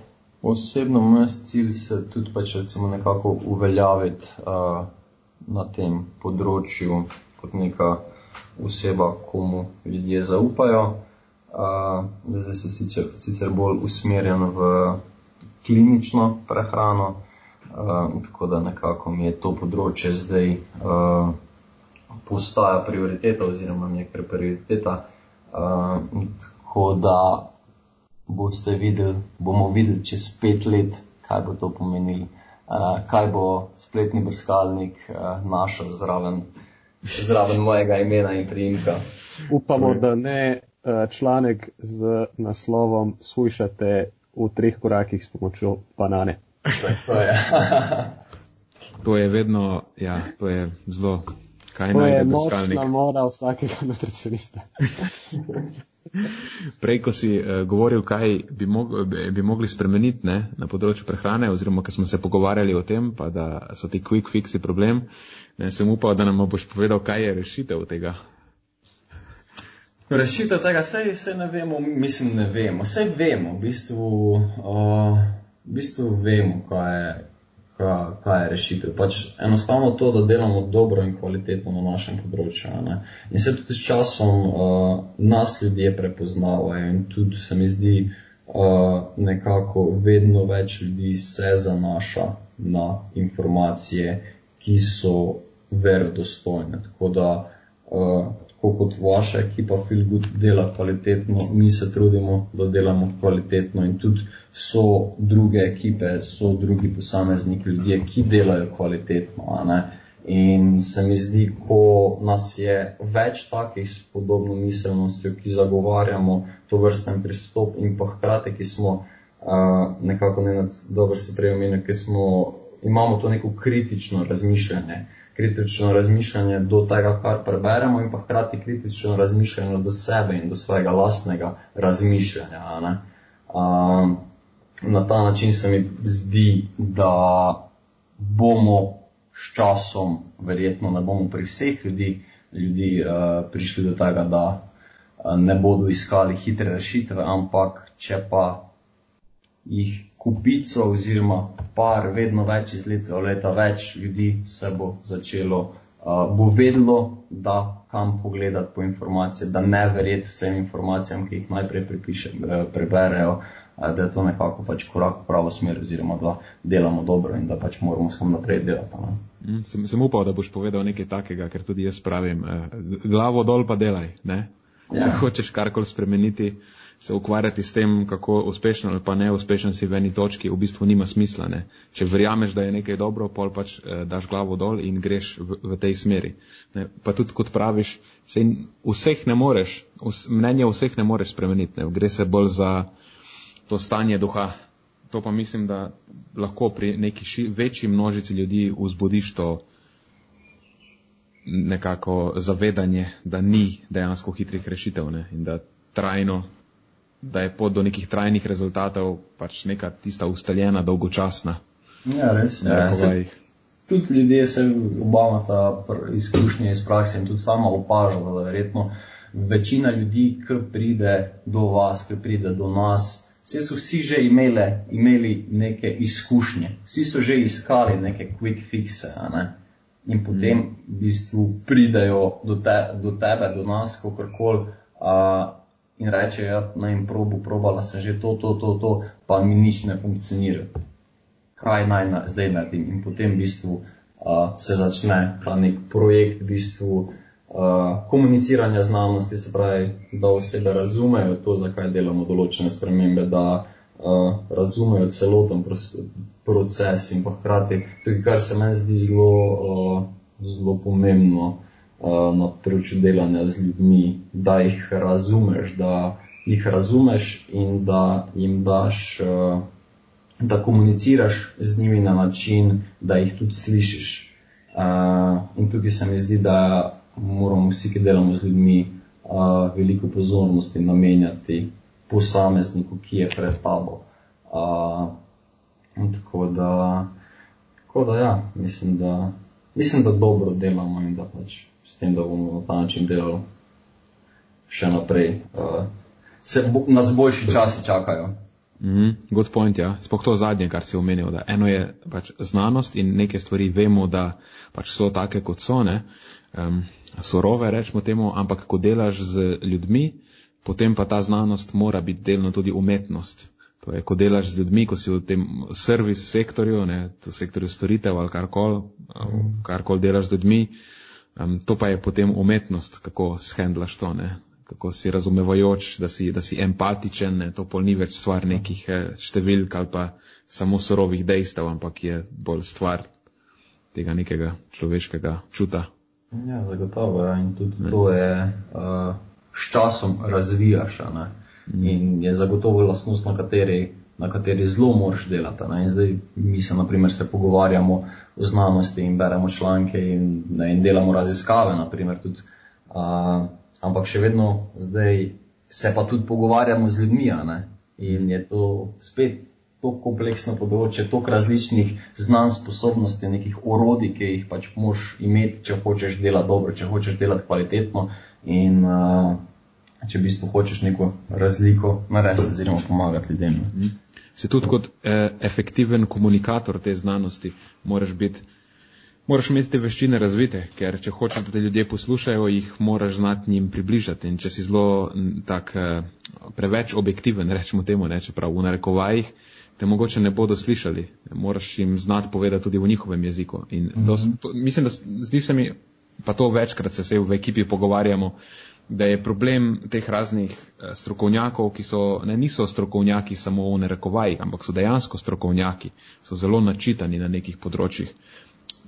osebno moj cilj se tudi pač recimo nekako uveljaviti uh, na tem področju kot neka oseba, komu ljudje zaupajo. Uh, zdaj se sicer, sicer bolj usmerjen v klinično prehrano, uh, tako da nekako mi je to področje zdaj uh, postaja prioriteta oziroma nekaj prioriteta. Uh, tako da boste videli, bomo videli čez pet let, kaj bo to pomenilo, uh, kaj bo spletni brskalnik uh, našel zraven, zraven mojega imena in priimka. Upamo, da ne uh, članek z naslovom Sujšate v treh korakih s pomočjo banane. To je, to je vedno, ja, to je zelo kaj to je močna mora vsakega nutricionista. Prej, ko si uh, govoril, kaj bi, mog, bi mogli spremeniti ne, na področju prehrane, oziroma ko smo se pogovarjali o tem, pa da so ti quick fixi problem, ne, sem upal, da nam boš povedal, kaj je rešitev tega. Rešitev tega, vse ne vemo, mislim, ne vemo. Vse vemo, v bistvu, uh, v bistvu vemo, kaj je, kaj, kaj je rešitev. Pač enostavno to, da delamo dobro in kvalitetno na našem področju. Ne? In se tudi s časom uh, nas ljudje prepoznavajo in tudi se mi zdi uh, nekako vedno več ljudi se zanaša na informacije, ki so verodostojne. Tako da uh, tako kot vaša ekipa Filgood dela kvalitetno, mi se trudimo, da delamo kvalitetno in tudi so druge ekipe, so drugi posamezniki, ljudje, ki delajo kvalitetno. In se mi zdi, ko nas je več takih s podobno miselnostjo, ki zagovarjamo to vrsten pristop in pa hkrati, ki smo uh, nekako ne nad dobro se prej omenili, ker smo, imamo to neko kritično razmišljanje kritično razmišljanje do tega, kar preberemo, in pa hkrati kritično razmišljanje do sebe in do svojega lastnega razmišljanja. Um, na ta način se mi zdi, da bomo s časom, verjetno ne bomo pri vseh ljudi, ljudi uh, prišli do tega, da uh, ne bodo iskali hitre rešitve, ampak če pa jih kupico oziroma par, vedno več iz leta v leta več ljudi se bo začelo, uh, bo vedlo, da kam pogledati po informacije, da ne verjeti vsem informacijam, ki jih najprej pripiše, preberejo, uh, da je to nekako pač korak v pravo smer oziroma da delamo dobro in da pač moramo samo naprej delati. Ne? Mm, sem, sem upal, da boš povedal nekaj takega, ker tudi jaz pravim, eh, glavo dol pa delaj, ne? Ja. Če hočeš karkoli spremeniti, se ukvarjati s tem, kako uspešen ali pa neuspešen si v eni točki, v bistvu nima smisla. Ne? Če verjameš, da je nekaj dobro, pol pač eh, daš glavo dol in greš v, v tej smeri. Ne? Pa tudi kot praviš, se vseh ne moreš, vs, mnenje vseh ne moreš spremeniti. Ne? Gre se bolj za to stanje duha. To pa mislim, da lahko pri neki ši, večji množici ljudi vzbudiš to nekako zavedanje, da ni dejansko hitrih rešitev ne? in da trajno da je pot do nekih trajnih rezultatov pač neka tista ustaljena, dolgočasna. Ja, res. Ja, se, tudi ljudje se obama ta izkušnje iz prakse in tudi sama opažala, da verjetno večina ljudi, ki pride do vas, ki pride do nas, vse so vsi že imele, imeli neke izkušnje, vsi so že iskali neke quick fixe. Ne? In potem v bistvu pridajo do, te, do tebe, do nas, kakorkoli, in rečejo, ja, naj jim probu, probala sem že to, to, to, to, pa mi nič ne funkcionira kaj naj na, zdaj naredim. In potem v bistvu uh, se začne ta nek projekt v bistvu, uh, komuniciranja znanosti, se pravi, da osebe razumejo to, zakaj delamo določene spremembe, da uh, razumejo celoten proces in pa hkrati tudi, kar se meni zdi zelo, uh, zelo pomembno na področju delanja z ljudmi, da jih razumeš, da jih razumeš in da jim daš. Uh, da komuniciraš z njimi na način, da jih tudi slišiš. Uh, in tukaj se mi zdi, da moramo vsi, ki delamo z ljudmi, veliko pozornosti namenjati posamezniku, ki je pred tabo. Tako, da, tako da, ja, mislim, da, mislim, da dobro delamo in da pač s tem, da bomo na ta način delali še naprej. Uh, se bo, nas boljši časi čakajo. Mm, good point, ja. Sploh to zadnje, kar si omenil, da eno je pač znanost in neke stvari vemo, da pač so take, kot so, ne, um, sorove, rečemo temu, ampak ko delaš z ljudmi, potem pa ta znanost mora biti delno tudi umetnost. To je, ko delaš z ljudmi, ko si v tem servis sektorju, ne, v sektorju storitev ali karkoli, mm. karkoli delaš z ljudmi, um, to pa je potem umetnost, kako shendlaš to, ne kako si razumevajoč, da si, da si empatičen, ne, to pol ni več stvar nekih eh, številk ali pa samo surovih dejstev, ampak je bolj stvar tega nekega človeškega čuta. Ja, zagotovo. Ja. In tudi ne. to je uh, s časom razvijaš. Ne. Mm. In je zagotovo lastnost, na kateri, na kateri zelo moraš delati. Ne. In zdaj mi se, naprimer, se pogovarjamo o znanosti in beremo članke in, ne, in delamo raziskave, naprimer, tudi. Uh, ampak še vedno zdaj se pa tudi pogovarjamo z ljudmi. In je to spet tako kompleksno področje, toliko različnih znanj, sposobnosti, nekih orodij, ki jih pač moš imeti, če hočeš delati dobro, če hočeš delati kvalitetno in uh, če v bistvu hočeš neko razliko narediti oziroma pomagati ljudem. Mhm. Se tudi kot eh, efektiven komunikator te znanosti moraš biti moraš imeti te veščine razvite, ker če hočeš, da te ljudje poslušajo, jih moraš znati njim približati. In če si zelo tak eh, preveč objektiven, rečemo temu, ne, čeprav v narekovajih, te mogoče ne bodo slišali. Moraš jim znati povedati tudi v njihovem jeziku. In mm -hmm. dos, to, mislim, da zdi se mi, pa to večkrat se v ekipi pogovarjamo, da je problem teh raznih eh, strokovnjakov, ki so, ne, niso strokovnjaki samo v narekovajih, ampak so dejansko strokovnjaki, so zelo načitani na nekih področjih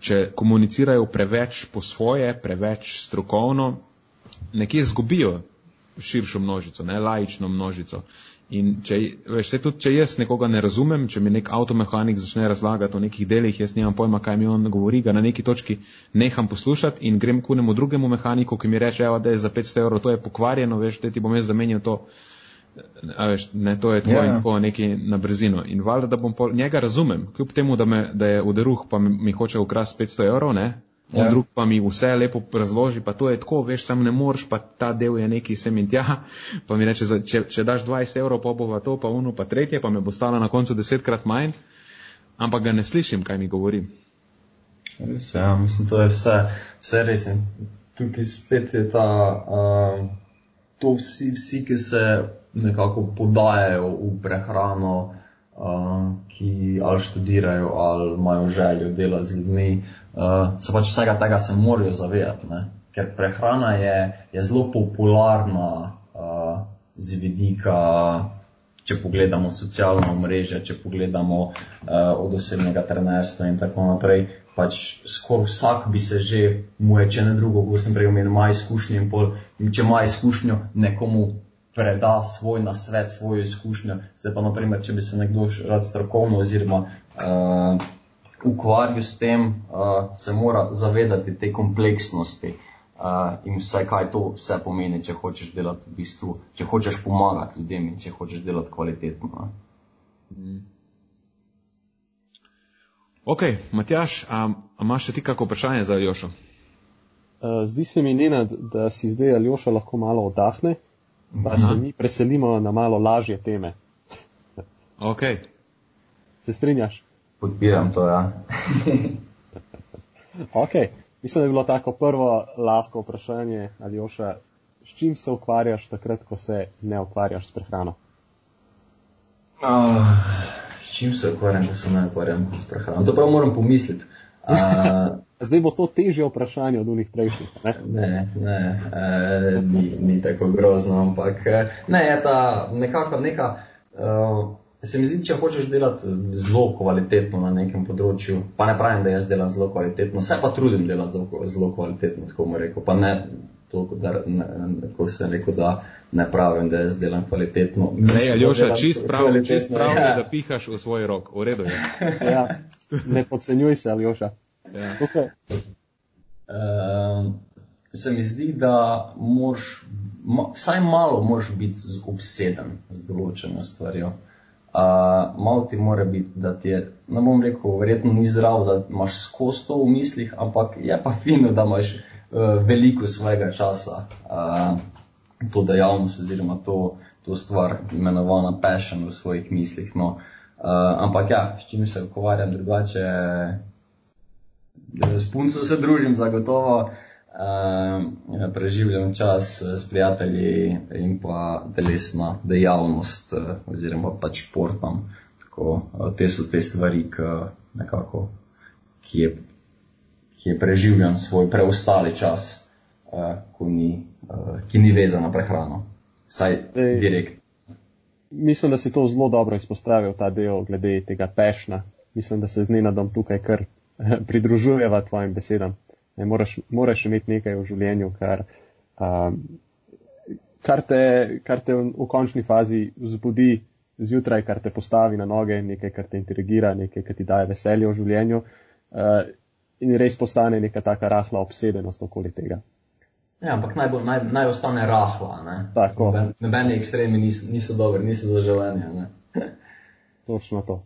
če komunicirajo preveč po svoje, preveč strokovno, nekje zgubijo širšo množico, ne lajično množico. In če, veš, se tudi, če jaz nekoga ne razumem, če mi nek avtomehanik začne razlagati o nekih delih, jaz nimam pojma, kaj mi on govori, ga na neki točki neham poslušati in grem k unemu drugemu mehaniku, ki mi reče, evo, da je za 500 evrov to je pokvarjeno, veš, da ti bom jaz zamenjal to. A veš, ne, to je tvoje yeah. in ja. tako neki na brzino. In valjda, da bom pol, njega razumem, kljub temu, da, me, da je v deruh, pa mi, mi hoče ukrasti 500 evrov, ne? On. Ja. drug pa mi vse lepo razloži, pa to je tako, veš, sam ne moreš, pa ta del je neki sem in tja, pa mi reče, če, če daš 20 evrov, pa bova to, pa uno, pa tretje, pa me bo stala na koncu desetkrat manj, ampak ga ne slišim, kaj mi govori. Res, ja, mislim, to je vse, vse res. Tukaj spet je ta, uh, to vsi, vsi, ki se nekako podajajo v prehrano, ki ali študirajo ali imajo željo delati z ljudmi, uh, se pač vsega tega se morajo zavedati. Ne? Ker prehrana je, je zelo popularna uh, z vidika, če pogledamo socialno mreže, če pogledamo uh, od osebnega trenerstva in tako naprej. Pač skoraj vsak bi se že, mu je, če ne drugo, kot sem prej omenil, ima izkušnjo in pol, če ima izkušnjo, nekomu preda svoj nasvet, svojo izkušnjo. Zdaj pa, naprimer, če bi se nekdo rad strokovno oziroma uh, ukvarjal s tem, uh, se mora zavedati te kompleksnosti uh, in vse, kaj to vse pomeni, če hočeš delati v bistvu, če hočeš pomagati ljudem in če hočeš delati kvalitetno. Mm. Ok, Matjaš, a, a imaš še ti kako vprašanje za Jošo? Uh, zdi se mi, Nenad, da si zdaj Aljoša lahko malo oddahne, pa Aha. se mi preselimo na malo lažje teme. ok. Se strinjaš? Podpiram to, ja. ok, mislim, da je bilo tako prvo lahko vprašanje, Aljoša, s čim se ukvarjaš takrat, ko se ne ukvarjaš s prehrano? Uh, s čim se ukvarjam, ko se ne ukvarjam s prehrano? To prav moram pomisliti. Uh, Zdaj bo to težje vprašanje od unih prejšnjih. Ne, ne, ne e, ni, ni tako grozno, ampak eh, ne, je ta nekako neka. Uh, se mi zdi, če hočeš delati zelo kvalitetno na nekem področju, pa ne pravim, da jaz delam zelo kvalitetno, se pa trudim delati zelo, zelo kvalitetno, tako mu rekel. Pa ne, to, da, ne, ko sem rekel, da ne pravim, da jaz delam kvalitetno. Ne, Aljoša, čist prav, čist prav je, da pihaš v svoj rok. V redu je. Ja, ne podcenjuj se, Aljoša. Ja. Okay. Uh, se mi zdi, da moraš, ma, vsaj malo moraš biti obseden z določeno stvarjo. Uh, malo ti mora biti, da ti je, ne bom rekel, verjetno ni zdravo, da imaš skozi to v mislih, ampak je pa fino, da imaš uh, veliko svojega časa uh, to dejavnost oziroma to, to stvar imenovana passion v svojih mislih. No. Uh, ampak ja, s čim se ukvarjam drugače, s punco se družim zagotovo, uh, preživljam čas s prijatelji in pa telesna dejavnost uh, oziroma pač športom. Tako, uh, te so te stvari, nekako, ki, je, ki je preživljam svoj preostali čas, uh, ni, uh, ki ni vezan na prehrano. Vsaj direkt. Mislim, da si to zelo dobro izpostavil, ta del glede tega pešna. Mislim, da se z Nenadom tukaj kar pridružujeva tvojim besedam. Ne, moraš, moraš imeti nekaj v življenju, kar, um, kar, te, kar te v, končni fazi vzbudi zjutraj, kar te postavi na noge, nekaj, kar te interagira, nekaj, kar ti daje veselje v življenju uh, in res postane neka taka rahla obsedenost okoli tega. Ja, ampak naj, bo, naj, naj ostane rahla. Nobeni ekstremi niso, niso dobri, niso za življenje. Točno to.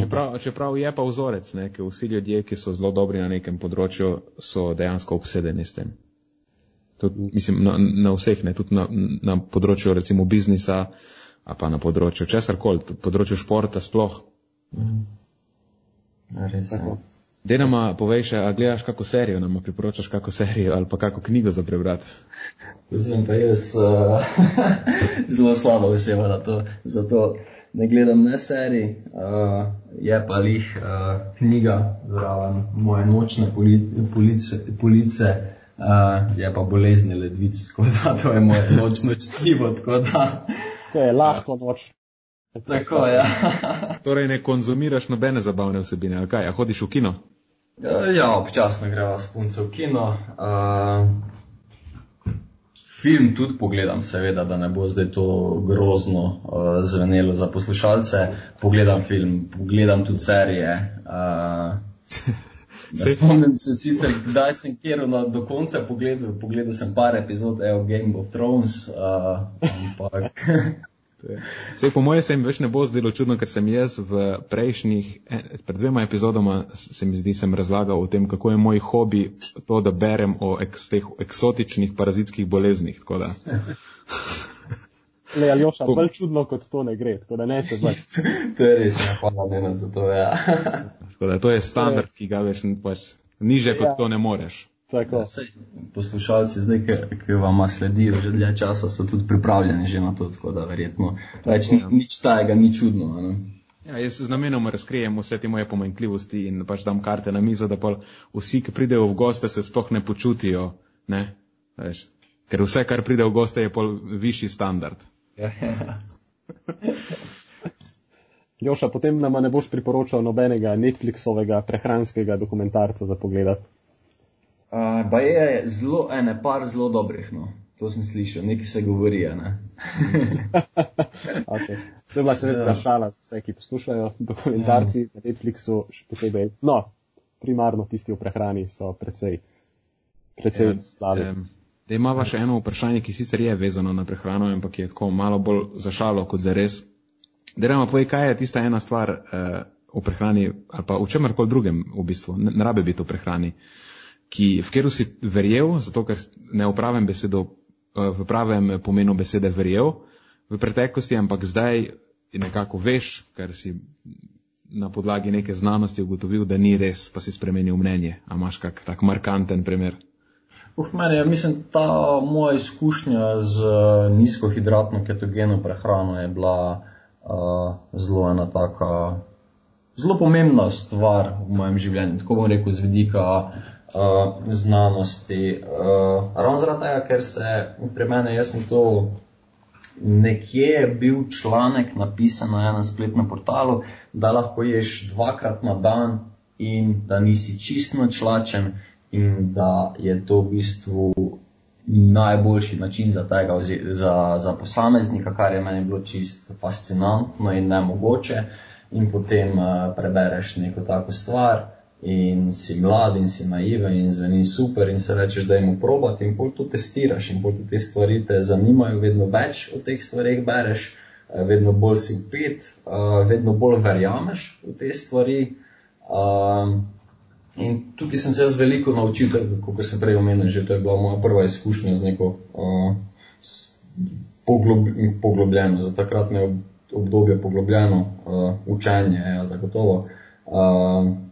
Čeprav, čeprav je pa vzorec, ne, ker vsi ljudje, ki so zelo dobri na nekem področju, so dejansko obsedeni s tem. Tud, mislim, na, na vseh, ne, tudi na, na področju recimo biznisa, a pa na področju česarkoli, področju športa sploh. Mm. Res je. Dej nama povej še, a gledaš kako serijo, nama priporočaš kako serijo ali pa kako knjigo za prebrati. Zdaj pa jaz uh, zelo slabo oseba na to. Zato ne gledam ne serij, uh, je pa jih uh, knjiga zraven moje nočne police, police uh, je pa bolezni ledvic, tako da to je moje nočno čtivo. To je lahko noč. Tako. Ja. torej ne konzumiraš nobene zabavne vsebine, ali kaj, a hodiš v kino? Ja, občasno greva s punco v kino. Uh, Film tudi pogledam, seveda, da ne bo zdaj to grozno uh, zvenelo za poslušalce. Pogledam film, pogledam tudi serije. Uh, spomnim se sicer, kdaj sem kjer do konca pogledal, pogledal sem par epizod Evo Game of Thrones, uh, ampak Sej, po mojem se jim več ne bo zdelo čudno, ker sem jaz v prejšnjih, pred dvema epizodoma se mi zdi, sem razlagal o tem, kako je moj hobi to, da berem o eks, teh eksotičnih parazitskih boleznih. Le, ali oša, bolj čudno kot to ne gre, tako da ne se zdaj. to je res, ja, hvala Nenad za to, ja. da, to je standard, ki ga več pač, niže kot ja. to ne moreš. Ja, poslušalci, zdaj, ki vam sledijo že dlje časa, so tudi pripravljeni že na to, tako da verjetno več ni, nič tajega, ni čudno. Ne? Ja, jaz z namenom razkrijem vse te moje pomanjkljivosti in pač dam karte na mizo, da pa vsi, ki pridejo v goste, se sploh ne počutijo. Ne? Veš, ker vse, kar pride v goste, je pol višji standard. Ja, ja. Joša, potem nam ne boš priporočal nobenega Netflixovega prehranskega dokumentarca za pogledati. Uh, ba je zelo, ene par zelo dobrih, no. To sem slišal, nekaj se govori, ne. okay. To je bila seveda ja. šala za vse, ki poslušajo dokumentarci ja. na Netflixu, še posebej. No, primarno tisti v prehrani so precej, precej ja, slabi. Um, da imamo še eno vprašanje, ki sicer je vezano na prehrano, ampak je tako malo bolj za šalo kot za res. Da rečemo, povej, kaj je tista ena stvar, uh, o prehrani ali pa o čemarkoli drugem v bistvu, ne, ne rabe biti o prehrani, ki, v katero si verjel, zato ker ne v pravem, besedo, eh, v pravem pomenu besede verjel v preteklosti, ampak zdaj nekako veš, ker si na podlagi neke znanosti ugotovil, da ni res, pa si spremenil mnenje. A imaš kak tak markanten primer? Uh, meni, ja, mislim, ta moja izkušnja z uh, nizkohidratno ketogeno prehrano je bila uh, zelo ena taka, zelo pomembna stvar v mojem življenju. Tako bom rekel, z vidika uh, znanosti. Uh, ravno zaradi tega, ker se pri meni, jaz sem to nekje je bil članek napisan na enem spletnem portalu, da lahko ješ dvakrat na dan in da nisi čist načlačen in da je to v bistvu najboljši način za tega, za, za posameznika, kar je meni bilo čist fascinantno in nemogoče. In potem uh, prebereš neko tako stvar in si mlad in si naiven in zveni super in se rečeš, da jim probati in pol to testiraš in pol te stvari te zanimajo, vedno več o teh stvarih bereš, eh, vedno bolj si upet, eh, vedno bolj verjameš v te stvari. Ehm, in tukaj sem se jaz veliko naučil, kot sem prej omenil, že to je bila moja prva izkušnja z neko uh, poglobljeno, za takratne obdobje poglobljeno učenje, ja, zagotovo. Uh,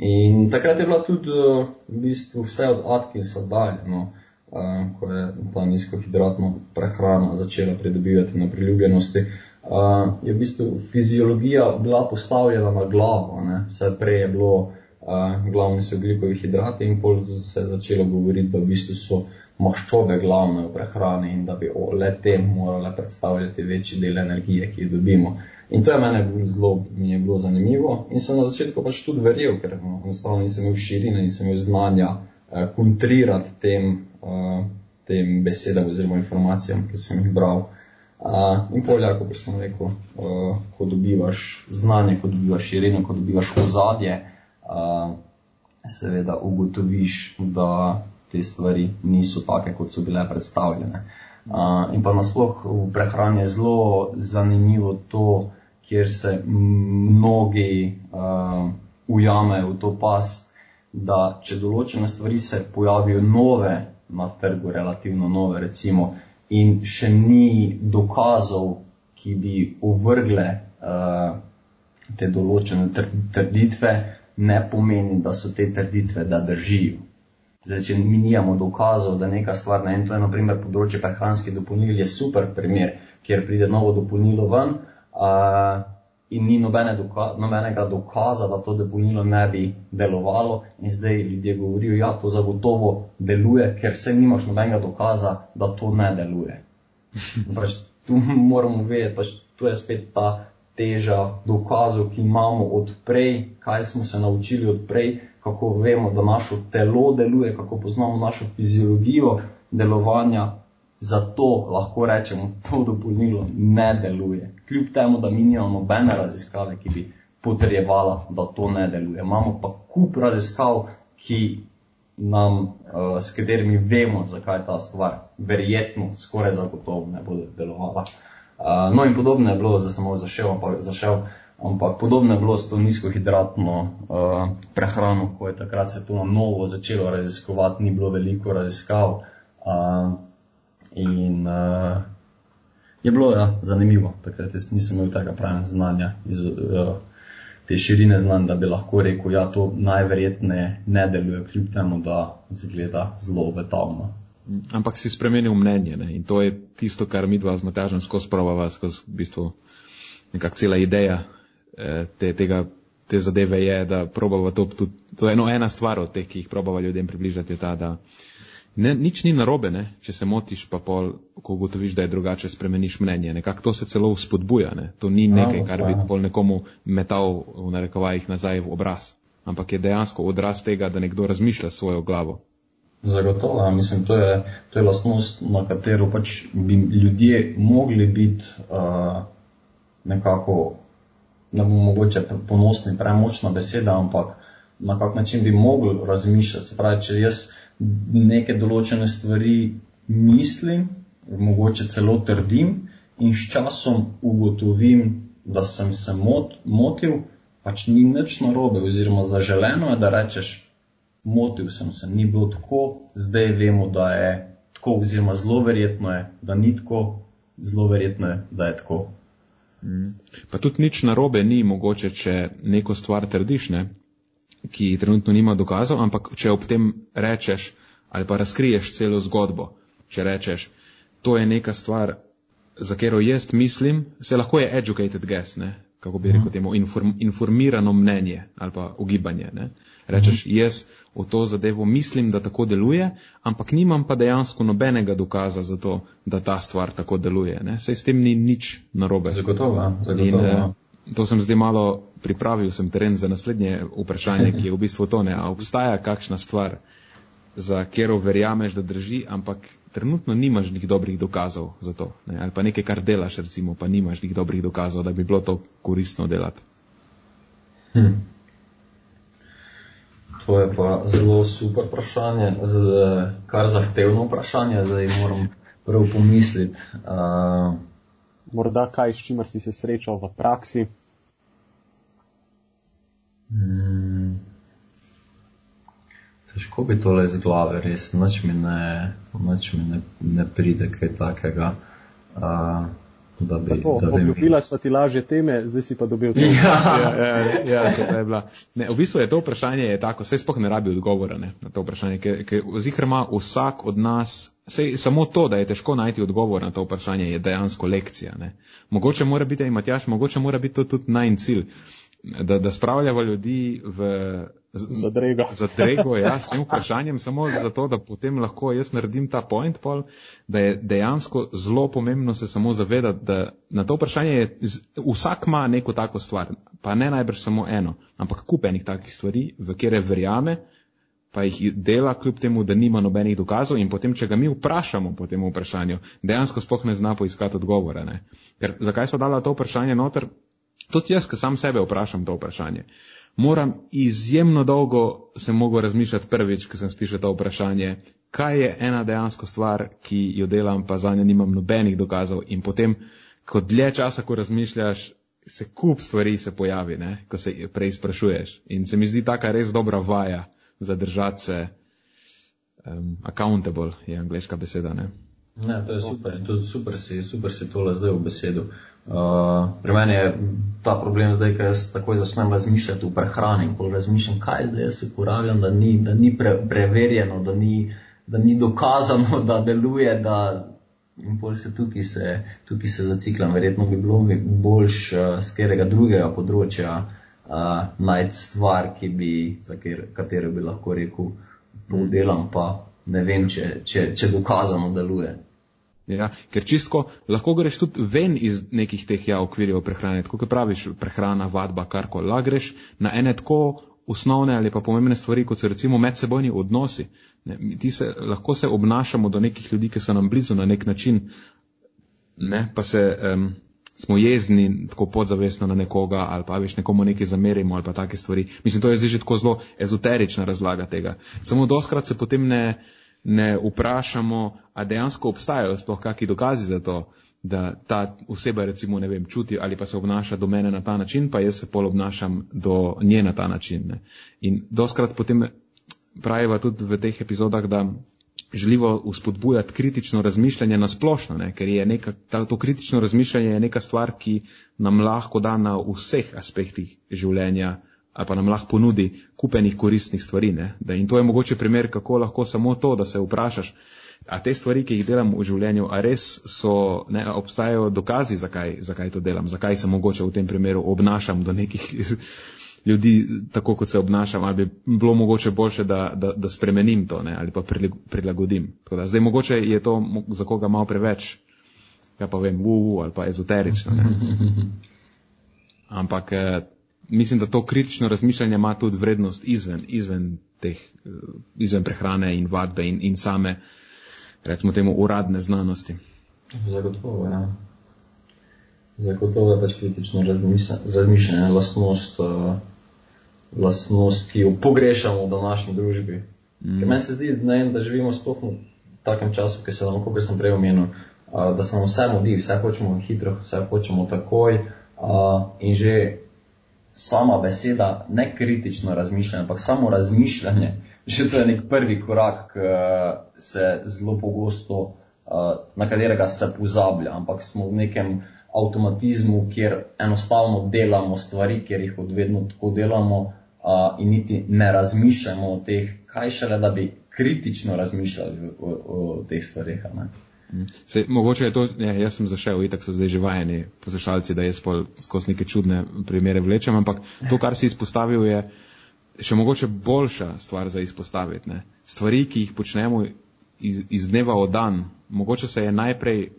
In takrat je bila tudi eh, v bistvu vse od Atkinsa dalje, no, uh, ko je ta nizkohidratna prehrana začela pridobivati na priljubljenosti. Uh, je v bistvu fiziologija bila postavljena na glavo, ne. vse prej je bilo uh, glavni so glikovi hidrati in pol se je začelo govoriti, da v bistvu so maščobe glavne v prehrani in da bi le tem morale predstavljati večji del energije, ki jo dobimo. In to je meni zelo mi je bilo zanimivo in sem na začetku pač tudi verjel, ker no, enostavno nisem imel širine, nisem imel znanja eh, kontrirati tem, eh, tem besedam oziroma informacijam, ki sem jih bral. Uh, in polja, kot sem rekel, uh, ko dobivaš znanje, ko dobivaš širino, ko dobivaš ozadje, uh, seveda ugotoviš, da te stvari niso take, kot so bile predstavljene. Uh, in pa nasploh v prehrani je zelo zanimivo to, kjer se mnogi uh, ujamejo v to past, da če določene stvari se pojavijo nove na trgu, relativno nove, recimo, in še ni dokazov, ki bi uvrgle uh, te določene trditve, ne pomeni, da so te trditve, da držijo. Zdaj, če mi nijamo dokazov, da neka stvar, ne, in to je naprimer področje prehranskih dopolnil, je super primer, kjer pride novo dopolnilo ven, uh, in ni nobene doka nobenega dokaza, da to dopolnilo ne bi delovalo, in zdaj ljudje govorijo, da ja, to zagotovo deluje, ker se nimaš nobenega dokaza, da to ne deluje. Pač, tu moramo vedeti, pač, tu je spet ta teža dokazov, ki imamo odprej, kaj smo se naučili odprej, kako vemo, da naše telo deluje, kako poznamo našo fiziologijo delovanja, Zato lahko rečemo, da to dopolnilo ne deluje. Kljub temu, da mi nimamo nobene raziskave, ki bi potrjevala, da to ne deluje. Imamo pa kup raziskav, ki nam, uh, s katerimi vemo, zakaj ta stvar verjetno skoraj zagotovo ne bo delovala. Uh, no in podobno je bilo, zdaj samo zašel, ampak, zašel, ampak podobno je bilo s to nizkohidratno uh, prehrano, ko je takrat se to na novo začelo raziskovati, ni bilo veliko raziskav. Uh, In uh, je bilo ja, zanimivo, takrat jaz nisem imel tega pravega znanja, iz, uh, te širine znanja, da bi lahko rekel, ja, to najverjetneje ne deluje, kljub temu, da zgleda zelo obetavno. Ampak si spremenil mnenje ne? in to je tisto, kar mi dva z Matežem skozi pravava, skozi v bistvu nekak cela ideja eh, te, tega, te zadeve je, da probava to, to, to je eno ena stvar od teh, ki jih probava ljudem približati, je ta, da ne, nič ni narobe, ne? če se motiš, pa pol, ko ugotoviš, da je drugače, spremeniš mnenje. Nekako to se celo vzpodbuja. Ne? To ni nekaj, kar bi pol nekomu metal v narekovajih nazaj v obraz. Ampak je dejansko odraz tega, da nekdo razmišlja svojo glavo. Zagotovo, mislim, to je, to je lastnost, na katero pač bi ljudje mogli biti uh, nekako, ne bomo mogoče ponosni, premočna beseda, ampak na kak način bi mogli razmišljati. Se pravi, če jaz neke določene stvari mislim, mogoče celo trdim in s časom ugotovim, da sem se mot, motil, pač ni nič narobe, oziroma zaželeno je, da rečeš, motil sem se, ni bilo tako, zdaj vemo, da je tako, oziroma zelo verjetno je, da ni tako, zelo verjetno je, da je tako. Mm. Pa tudi nič narobe ni mogoče, če neko stvar trdiš, ne? Ki trenutno nima dokazov, ampak če ob tem rečeš ali pa razkriješ celo zgodbo, če rečeš, to je neka stvar, za katero jaz mislim, se lahko je educated guess, ne? kako bi rekel mhm. temu, inform, informirano mnenje ali pa ugibanje. Ne? Rečeš, mhm. jaz v to zadevo mislim, da tako deluje, ampak nimam pa dejansko nobenega dokaza za to, da ta stvar tako deluje. Ne? Sej s tem ni nič narobe. Zagotovo, zagotovo. In, eh, to sem zdaj malo pripravil, sem teren za naslednje vprašanje, ki je v bistvu to ne. A obstaja kakšna stvar, za katero verjameš, da drži, ampak trenutno nimaš nekih dobrih dokazov za to. Ne? Ali pa nekaj, kar delaš, recimo, pa nimaš nekih dobrih dokazov, da bi bilo to koristno delati. Hm. To je pa zelo super vprašanje, kar zahtevno vprašanje, zdaj moram prav pomisliti. Uh, Morda kaj, s čimer si se srečal v praksi? Hmm. Težko bi tole iz glave, res, noč mi ne, noč mi ne, ne pride kaj takega. Uh, da bi Tako, da obljubila sva ti lažje teme, zdaj si pa dobil to. Ja, ja, ja, ja je bila. Ne, v bistvu je to vprašanje je tako, vse spoh ne rabi odgovora ne, na to vprašanje, ker, ker zihr ima vsak od nas, sej, samo to, da je težko najti odgovor na to vprašanje, je dejansko lekcija. Ne. Mogoče mora biti, Matjaš, mogoče mora biti to tudi najn cilj da, da spravljamo ljudi v zadrego. zadrego ja, s tem vprašanjem, samo zato, da potem lahko jaz naredim ta point, pol, da je dejansko zelo pomembno se samo zavedati, da na to vprašanje je, vsak ima neko tako stvar, pa ne najbrž samo eno, ampak kup enih takih stvari, v kere verjame, pa jih dela kljub temu, da nima nobenih dokazov in potem, če ga mi vprašamo po tem vprašanju, dejansko spoh ne zna poiskati odgovore. Ne? Ker zakaj smo dala to vprašanje noter? Tudi jaz, ki sam sebe vprašam to vprašanje. Moram izjemno dolgo se mogo razmišljati prvič, ko sem slišal to vprašanje, kaj je ena dejansko stvar, ki jo delam, pa za njo nimam nobenih dokazov. In potem, ko dlje časa, ko razmišljaš, se kup stvari se pojavi, ne? ko se prej sprašuješ. In se mi zdi taka res dobra vaja za držati se um, accountable, je angliška beseda. Ne? Ne, to je super in tudi super si, super si tole zdaj v besedu. Uh, pri meni je ta problem zdaj, ker jaz takoj začnem razmišljati o prehrani pol razmišljam, kaj zdaj jaz uporabljam, da ni, da ni pre, preverjeno, da ni, da ni dokazano, da deluje, da in pol se tukaj se, tukaj se zaciklam. Verjetno bi bilo boljš uh, z katerega drugega področja uh, najti stvar, ki bi, za katero bi lahko rekel, to delam, pa ne vem, če, če, če dokazano deluje. Ja, ker čisto lahko greš tudi ven iz nekih teh ja, okvirjev prehrane, tako kot praviš, prehrana, vadba, karkoli. Lahko greš na ene tako osnovne ali pa pomembne stvari, kot so recimo medsebojni odnosi. Ne, se, lahko se obnašamo do nekih ljudi, ki so nam blizu na nek način, ne, pa se um, smo jezni tako podzavestno na nekoga ali pa veš nekomu nekaj zamerimo ali pa take stvari. Mislim, to je zdaj že tako zelo ezoterična razlaga tega. Samo doskrat se potem ne ne vprašamo, a dejansko obstajajo sploh kakšni dokazi za to, da ta oseba recimo ne vem, čuti ali pa se obnaša do mene na ta način, pa jaz se pol obnašam do nje na ta način. Ne. In doskrat potem praviva tudi v teh epizodah, da želimo uspodbujati kritično razmišljanje na splošno, ne, ker je neka, ta, to kritično razmišljanje je neka stvar, ki nam lahko da na vseh aspektih življenja ali pa nam lahko ponudi kupenih koristnih stvari. Da, in to je mogoče primer, kako lahko samo to, da se vprašaš, a te stvari, ki jih delam v življenju, a res so, ne, obstajajo dokazi, zakaj, zakaj to delam, zakaj se mogoče v tem primeru obnašam do nekih ljudi tako, kot se obnašam, ali bi bilo mogoče boljše, da, da, da spremenim to ne, ali pa prilagodim. Da, zdaj mogoče je to za koga malo preveč, ja pa vem, uu, ali pa ezoterično. Ne. Ampak eh, mislim, da to kritično razmišljanje ima tudi vrednost izven, izven teh, eh, izven prehrane in vadbe in, in same, recimo temu, uradne znanosti. Zagotovo, ja. Zagotovo je pač kritično razmišljanje, lastnost, uh, lastnost, ki jo pogrešamo v današnji družbi. Mm. Meni se zdi, ne, da živimo sploh v takem času, ki se nam, kot sem prej omenil, uh, da se nam vse modi, vse hočemo hitro, vse hočemo takoj in že sama beseda, ne kritično razmišljanje, ampak samo razmišljanje, že to je nek prvi korak, ki se zelo pogosto, na katerega se pozablja, ampak smo v nekem avtomatizmu, kjer enostavno delamo stvari, ker jih odvedno tako delamo in niti ne razmišljamo o teh, kaj šele, da bi kritično razmišljali o, o, o teh stvarih. Se, mogoče je to, ne, jaz sem zašel, itak so zdaj že vajeni poslušalci, da jaz pol skozi neke čudne primere vlečem, ampak to, kar si izpostavil, je še mogoče boljša stvar za izpostaviti. Ne. Stvari, ki jih počnemo iz, iz dneva v dan, mogoče se je najprej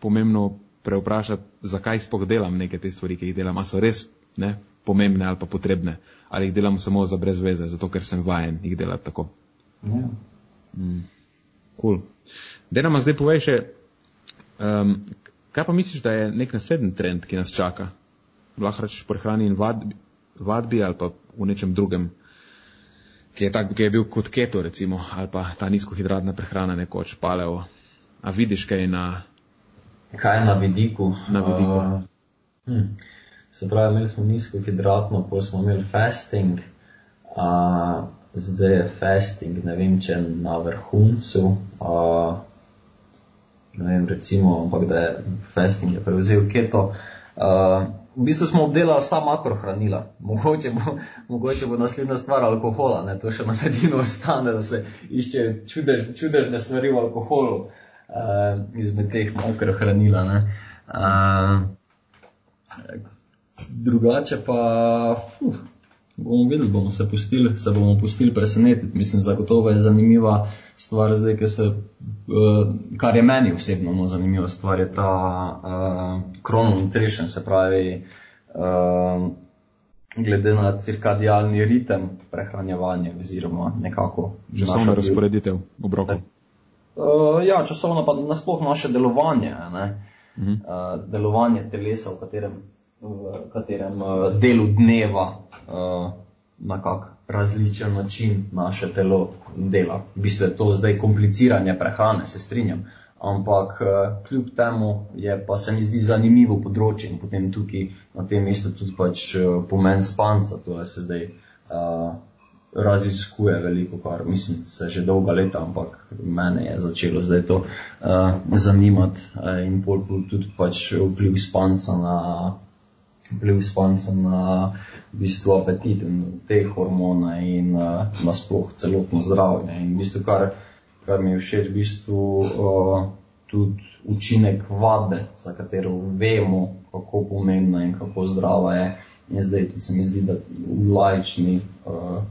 pomembno preoprašati, zakaj sploh delam neke te stvari, ki jih delam, a so res ne, pomembne ali pa potrebne, ali jih delam samo za brez veze, zato ker sem vajen jih delati tako. Ja. Mm. Cool. Da nam zdaj povej še, um, kaj pa misliš, da je nek naslednji trend, ki nas čaka? Lahko rečeš prehrani in vadbi, vadbi ali pa v nečem drugem, ki je, tak, ki je bil kot keto recimo, ali pa ta nizkohidratna prehrana nekoč paleo. A vidiš kaj na... Kaj je na vidiku? Na vidiku. Uh, hm. Se pravi, imeli smo nizkohidratno, potem smo imeli fasting, uh, zdaj je fasting, ne vem, če na vrhuncu. Uh, ne vem, recimo, ampak da je fasting je prevzel keto. Uh, v bistvu smo obdelali vsa makrohranila. Mogoče bo, mogoče bo naslednja stvar alkohola, ne? to še na medinu ostane, da se išče čudež, čudežne stvari v alkoholu uh, izmed teh makrohranila. Uh, drugače pa, fuh, bomo videli, bomo se pustili, se bomo pustili presenetiti. Mislim, zagotovo je zanimiva stvar zdaj, ker se, uh, kar je meni osebno no, zanimiva stvar, je ta uh, chrononutrition, se pravi, uh, glede na cirkadijalni ritem prehranjevanja oziroma nekako. Časovna razporeditev obrokov. Uh, ja, časovno pa nasploh naše delovanje, ne? Uh -huh. uh, delovanje telesa, v katerem v katerem uh, delu dneva uh, na kak različen način naše telo dela. V bistvu je to zdaj kompliciranje prehrane, se strinjam. Ampak uh, kljub temu je pa se mi zdi zanimivo področje in potem tukaj na tem mestu tudi pač pomen spanca, to je se zdaj raziskuje veliko, kar mislim se že dolga leta, ampak mene je začelo zdaj to uh, zanimati uh, in pol tudi pač vpliv spanca na vpliv spanca na v bistvu apetit in te hormone in uh, nasploh celotno zdravje. In v bistvu, kar, kar mi je všeč, v bistvu uh, tudi učinek vade, za katero vemo, kako pomembna in kako zdrava je. In zdaj tudi se mi zdi, da v lajčni uh,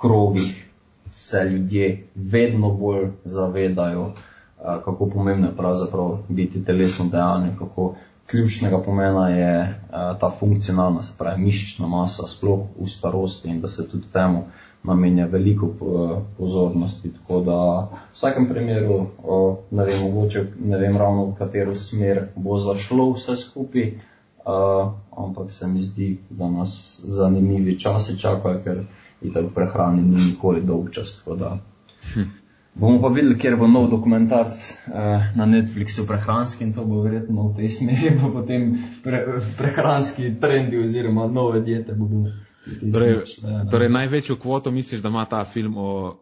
krogih se ljudje vedno bolj zavedajo, uh, kako pomembno je pravzaprav biti telesno dejavni, kako ključnega pomena je uh, ta funkcionalna, se pravi mišična masa, sploh v starosti in da se tudi temu namenja veliko uh, pozornosti. Tako da v vsakem primeru, uh, ne vem, mogoče ne vem ravno v katero smer bo zašlo vse skupaj, uh, ampak se mi zdi, da nas zanimivi časi čakajo, ker itak prehrani ni nikoli dolg čas. Hm. Bomo pa videli, kjer bo nov dokumentarc uh, na Netflixu prehranski in to bo verjetno v tej smeri, pa potem pre, prehranski trendi oziroma nove diete bodo. Torej, torej največjo kvoto misliš, da ima ta film o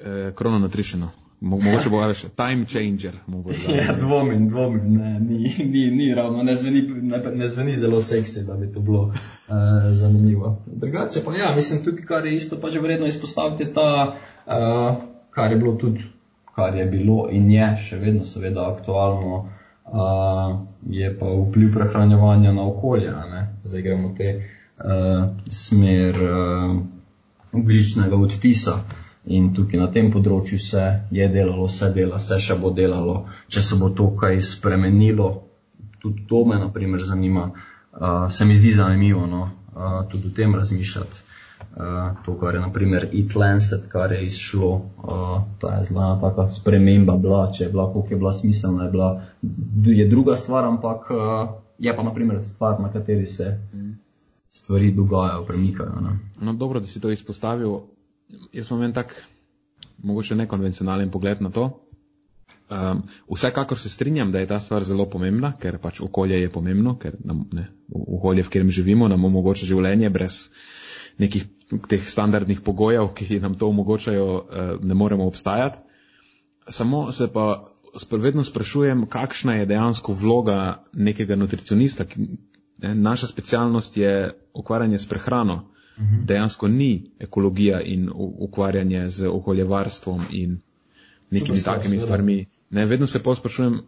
eh, Chrono Nutritionu? Mogoče bo več time changer. Ja, dvomim, dvomim, ne, ni, ni, ni ravno, ne zveni, ne, ne zveni zelo seksi, da bi to bilo uh, zanimivo. Drugače pa ja, mislim tukaj, kar je isto pač vredno izpostaviti, ta uh, kar je bilo tudi, kar je bilo in je še vedno seveda aktualno, uh, je pa vpliv prehranjevanja na okolje. Zdaj gremo te uh, smer uh, ugličnega odtisa. In tukaj na tem področju se je delalo, se dela, se še bo delalo, če se bo to kaj spremenilo, tudi to me naprimer zanima, uh, se mi zdi zanimivo, no, uh, tudi o tem razmišljati. Eh, to, kar je naprimer Eat Lancet, kar je izšlo, uh, ta je zelo taka sprememba bila, če je bila, koliko je bila smiselna, je, bila, je druga stvar, ampak uh, je pa naprimer stvar, na kateri se stvari dogajajo, premikajo. Ne. No, dobro, da si to izpostavil. Jaz imam en tak, mogoče nekonvencionalen pogled na to. Um, vsekakor se strinjam, da je ta stvar zelo pomembna, ker pač okolje je pomembno, ker nam, ne, okolje, v katerem živimo, nam omogoča življenje brez nekih teh standardnih pogojev, ki nam to omogočajo, uh, ne moremo obstajati. Samo se pa vedno sprašujem, kakšna je dejansko vloga nekega nutricionista. Naša specialnost je ukvarjanje s prehrano. Mhm. Dejansko ni ekologija in ukvarjanje z okoljevarstvom in nekimi takimi stvarmi. Ne, vedno se pa sprašujem,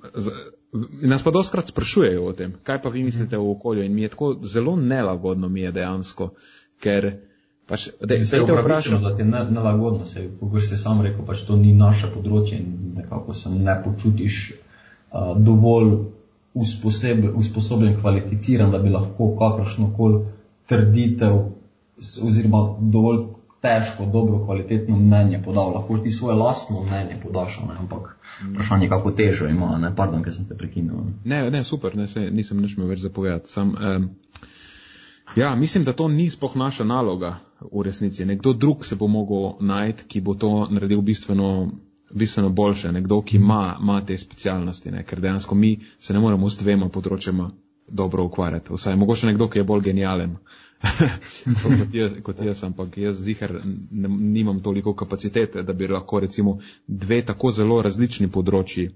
nas pa doskrat sprašujejo o tem, kaj pa vi mislite o okolju in mi je tako zelo nelagodno mi je dejansko, ker pač, da se je vprašal, da ti je nelagodno, se je, si sam rekel, pač to ni naše področje in nekako se ne počutiš uh, dovolj usposobljen, kvalificiran, da bi lahko kakršno koli trditev oziroma dovolj težko, dobro, kvalitetno mnenje podal. Lahko ti svoje lastno mnenje podaš, ne? ampak vprašanje, kako težo ima, ne, pardon, ker sem te prekinil. Ne, ne, super, ne, se, nisem nič me več zapovedati. Sam, um, ja, mislim, da to ni spoh naša naloga v resnici. Nekdo drug se bo mogel najti, ki bo to naredil bistveno, bistveno boljše. Nekdo, ki ima, ima te specialnosti, ne? ker dejansko mi se ne moremo s dvema področjama dobro ukvarjati. Vsaj mogoče nekdo, ki je bolj genijalen. kot, jaz, kot jaz, ampak jaz zihar ne, nimam toliko kapacitete, da bi lahko recimo dve tako zelo različni področji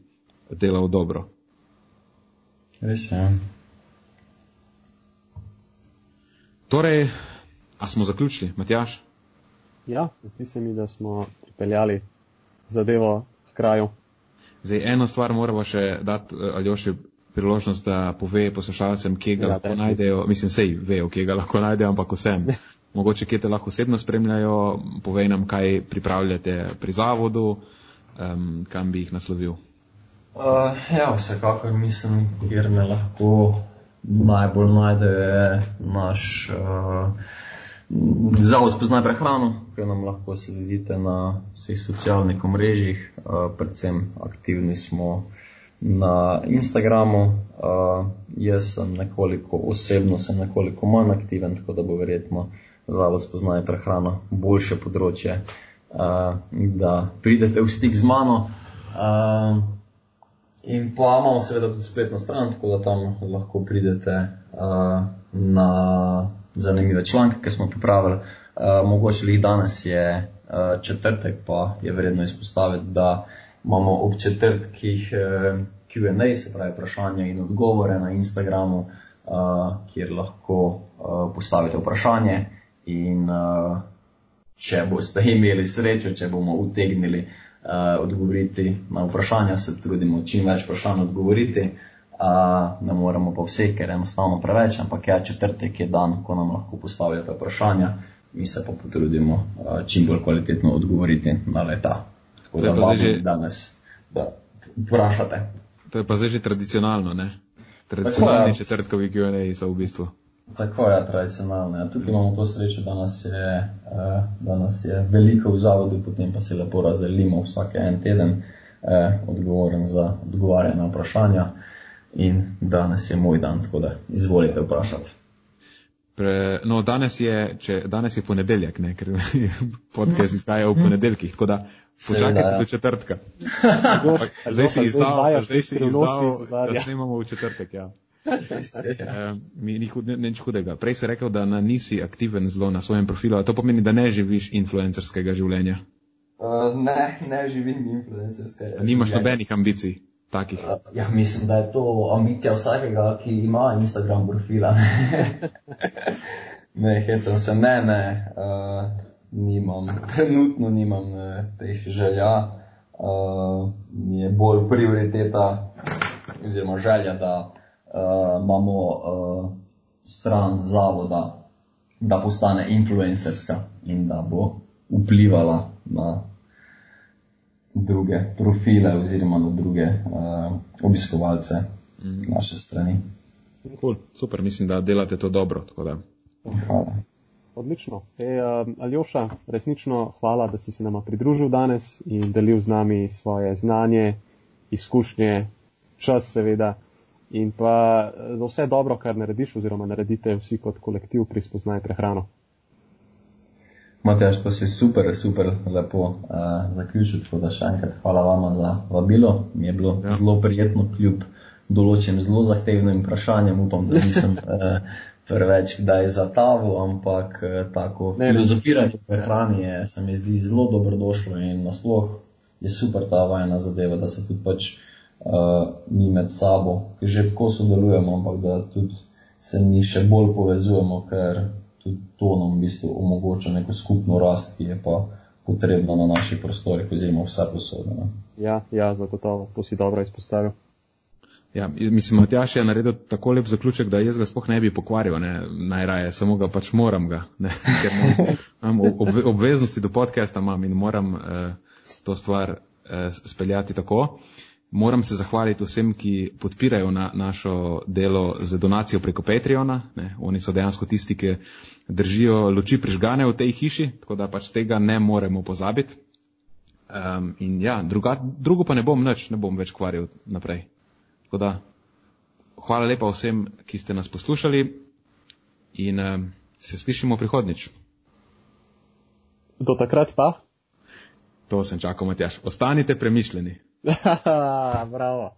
delal dobro. Res je. Torej, A smo zaključili, Matjaš? Ja, zdi se mi, da smo pripeljali zadevo k kraju. Zdaj, eno stvar moramo še dati, ali još je priložnost, da pove poslušalcem, kje ga ja, lahko najdejo. Mislim, sej vejo, kje ga lahko najdejo, ampak vsem. Mogoče, kje te lahko osebno spremljajo, povej nam, kaj pripravljate pri zavodu, um, kam bi jih naslovil. Uh, ja, vsekakor mislim, kjer me lahko najbolj najde naš. Uh, Zavod spoznaj prehrano, ki nam lahko sledite na vseh socialnih omrežjih, predvsem aktivni smo na Instagramu. Jaz sem nekoliko osebno, sem nekoliko manj aktiven, tako da bo verjetno Zavod spoznaj prehrano boljše področje, da pridete v stik z mano. In pa imamo seveda tudi spletno stran, tako da tam lahko pridete na zanimive članke, ki smo pripravili. Uh, mogoče jih danes je uh, četrtek, pa je vredno izpostaviti, da imamo ob četrtkih uh, QA, se pravi vprašanja in odgovore na Instagramu, uh, kjer lahko uh, postavite vprašanje. In uh, če boste imeli srečo, če bomo utegnili uh, odgovoriti na vprašanja, se trudimo čim več vprašanj odgovoriti. Uh, ne moremo pa vse, ker je enostavno preveč, ampak ja, četrtek je dan, ko nam lahko postavljate vprašanja, mi se pa potrudimo a, čim bolj kvalitetno odgovoriti na leta. Tako da vam že danes da vprašate. To je pa zdaj že tradicionalno, ne? Tradicionalni ja. četrtkovi Q&A so v bistvu. Tako je, tradicionalno. Ja. Tukaj imamo to srečo, da nas je, da nas je veliko v zavodu, potem pa se lepo razdelimo vsake en teden eh, odgovoren za odgovarjanje na vprašanja in danes je moj dan, tako da izvolite vprašati. Pre, no, danes je, če, danes je ponedeljek, ne, ker podcast izhaja v ponedeljkih, tako da počakajte ja. do četrtka. zdaj si izdal, zdaj si izdal, da snimamo v četrtek, ja. E, mi ni hud, nič hudega. Prej si rekel, da na nisi aktiven zelo na svojem profilu, a to pomeni, da ne živiš influencerskega življenja. Uh, ne, ne živim influencerskega. Nimaš nobenih ambicij takih? Ja, mislim, da je to ambicija vsakega, ki ima Instagram profila. ne, hecam se, ne, ne, uh, nimam, trenutno nimam uh, teh želja. Uh, mi je bolj prioriteta, oziroma želja, da uh, imamo uh, stran zavoda, da postane influencerska in da bo vplivala na druge profile oziroma na druge uh, obiskovalce mm. naše strani. Cool. Super, mislim, da delate to dobro. Hvala. Odlično. E, uh, Aljoša, resnično hvala, da si se nama pridružil danes in delil z nami svoje znanje, izkušnje, čas seveda in pa za vse dobro, kar narediš oziroma naredite vsi kot kolektiv pri spoznaj prehrano. Matjaš, to si super, super lepo uh, zaključil, tako da še enkrat hvala vama za vabilo. Mi je bilo ja. zelo prijetno, kljub določenim zelo zahtevnim vprašanjem. Upam, da nisem uh, preveč kdaj zatavil, ampak uh, tako filozofiranje prehrani je, se mi zdi zelo dobrodošlo in nasploh je super ta vajna zadeva, da se tudi pač uh, mi med sabo, ki že tako sodelujemo, ampak da tudi se mi še bolj povezujemo, ker tudi to nam v bistvu omogoča neko skupno rast, ki je pa potrebna na naših prostorih, oziroma vse posode. Ja, ja, zagotovo, to si dobro izpostavil. Ja, mislim, Matjaš je naredil tako lep zaključek, da jaz ga spoh ne bi pokvaril, ne, najraje, samo ga pač moram ga, ne, ker imam obve, obveznosti do podcasta imam in moram eh, to stvar eh, speljati tako. Moram se zahvaliti vsem, ki podpirajo na našo delo z donacijo preko Patreona. Ne. Oni so dejansko tisti, ki držijo luči prižgane v tej hiši, tako da pač tega ne moremo pozabiti. Um, in ja, druga, drugo pa ne bom nič, ne bom več kvaril naprej. Tako da, hvala lepa vsem, ki ste nas poslušali in um, se slišimo prihodnič. Do takrat pa? To sem čakal, Matjaš. Ostanite premišljeni. Bravo.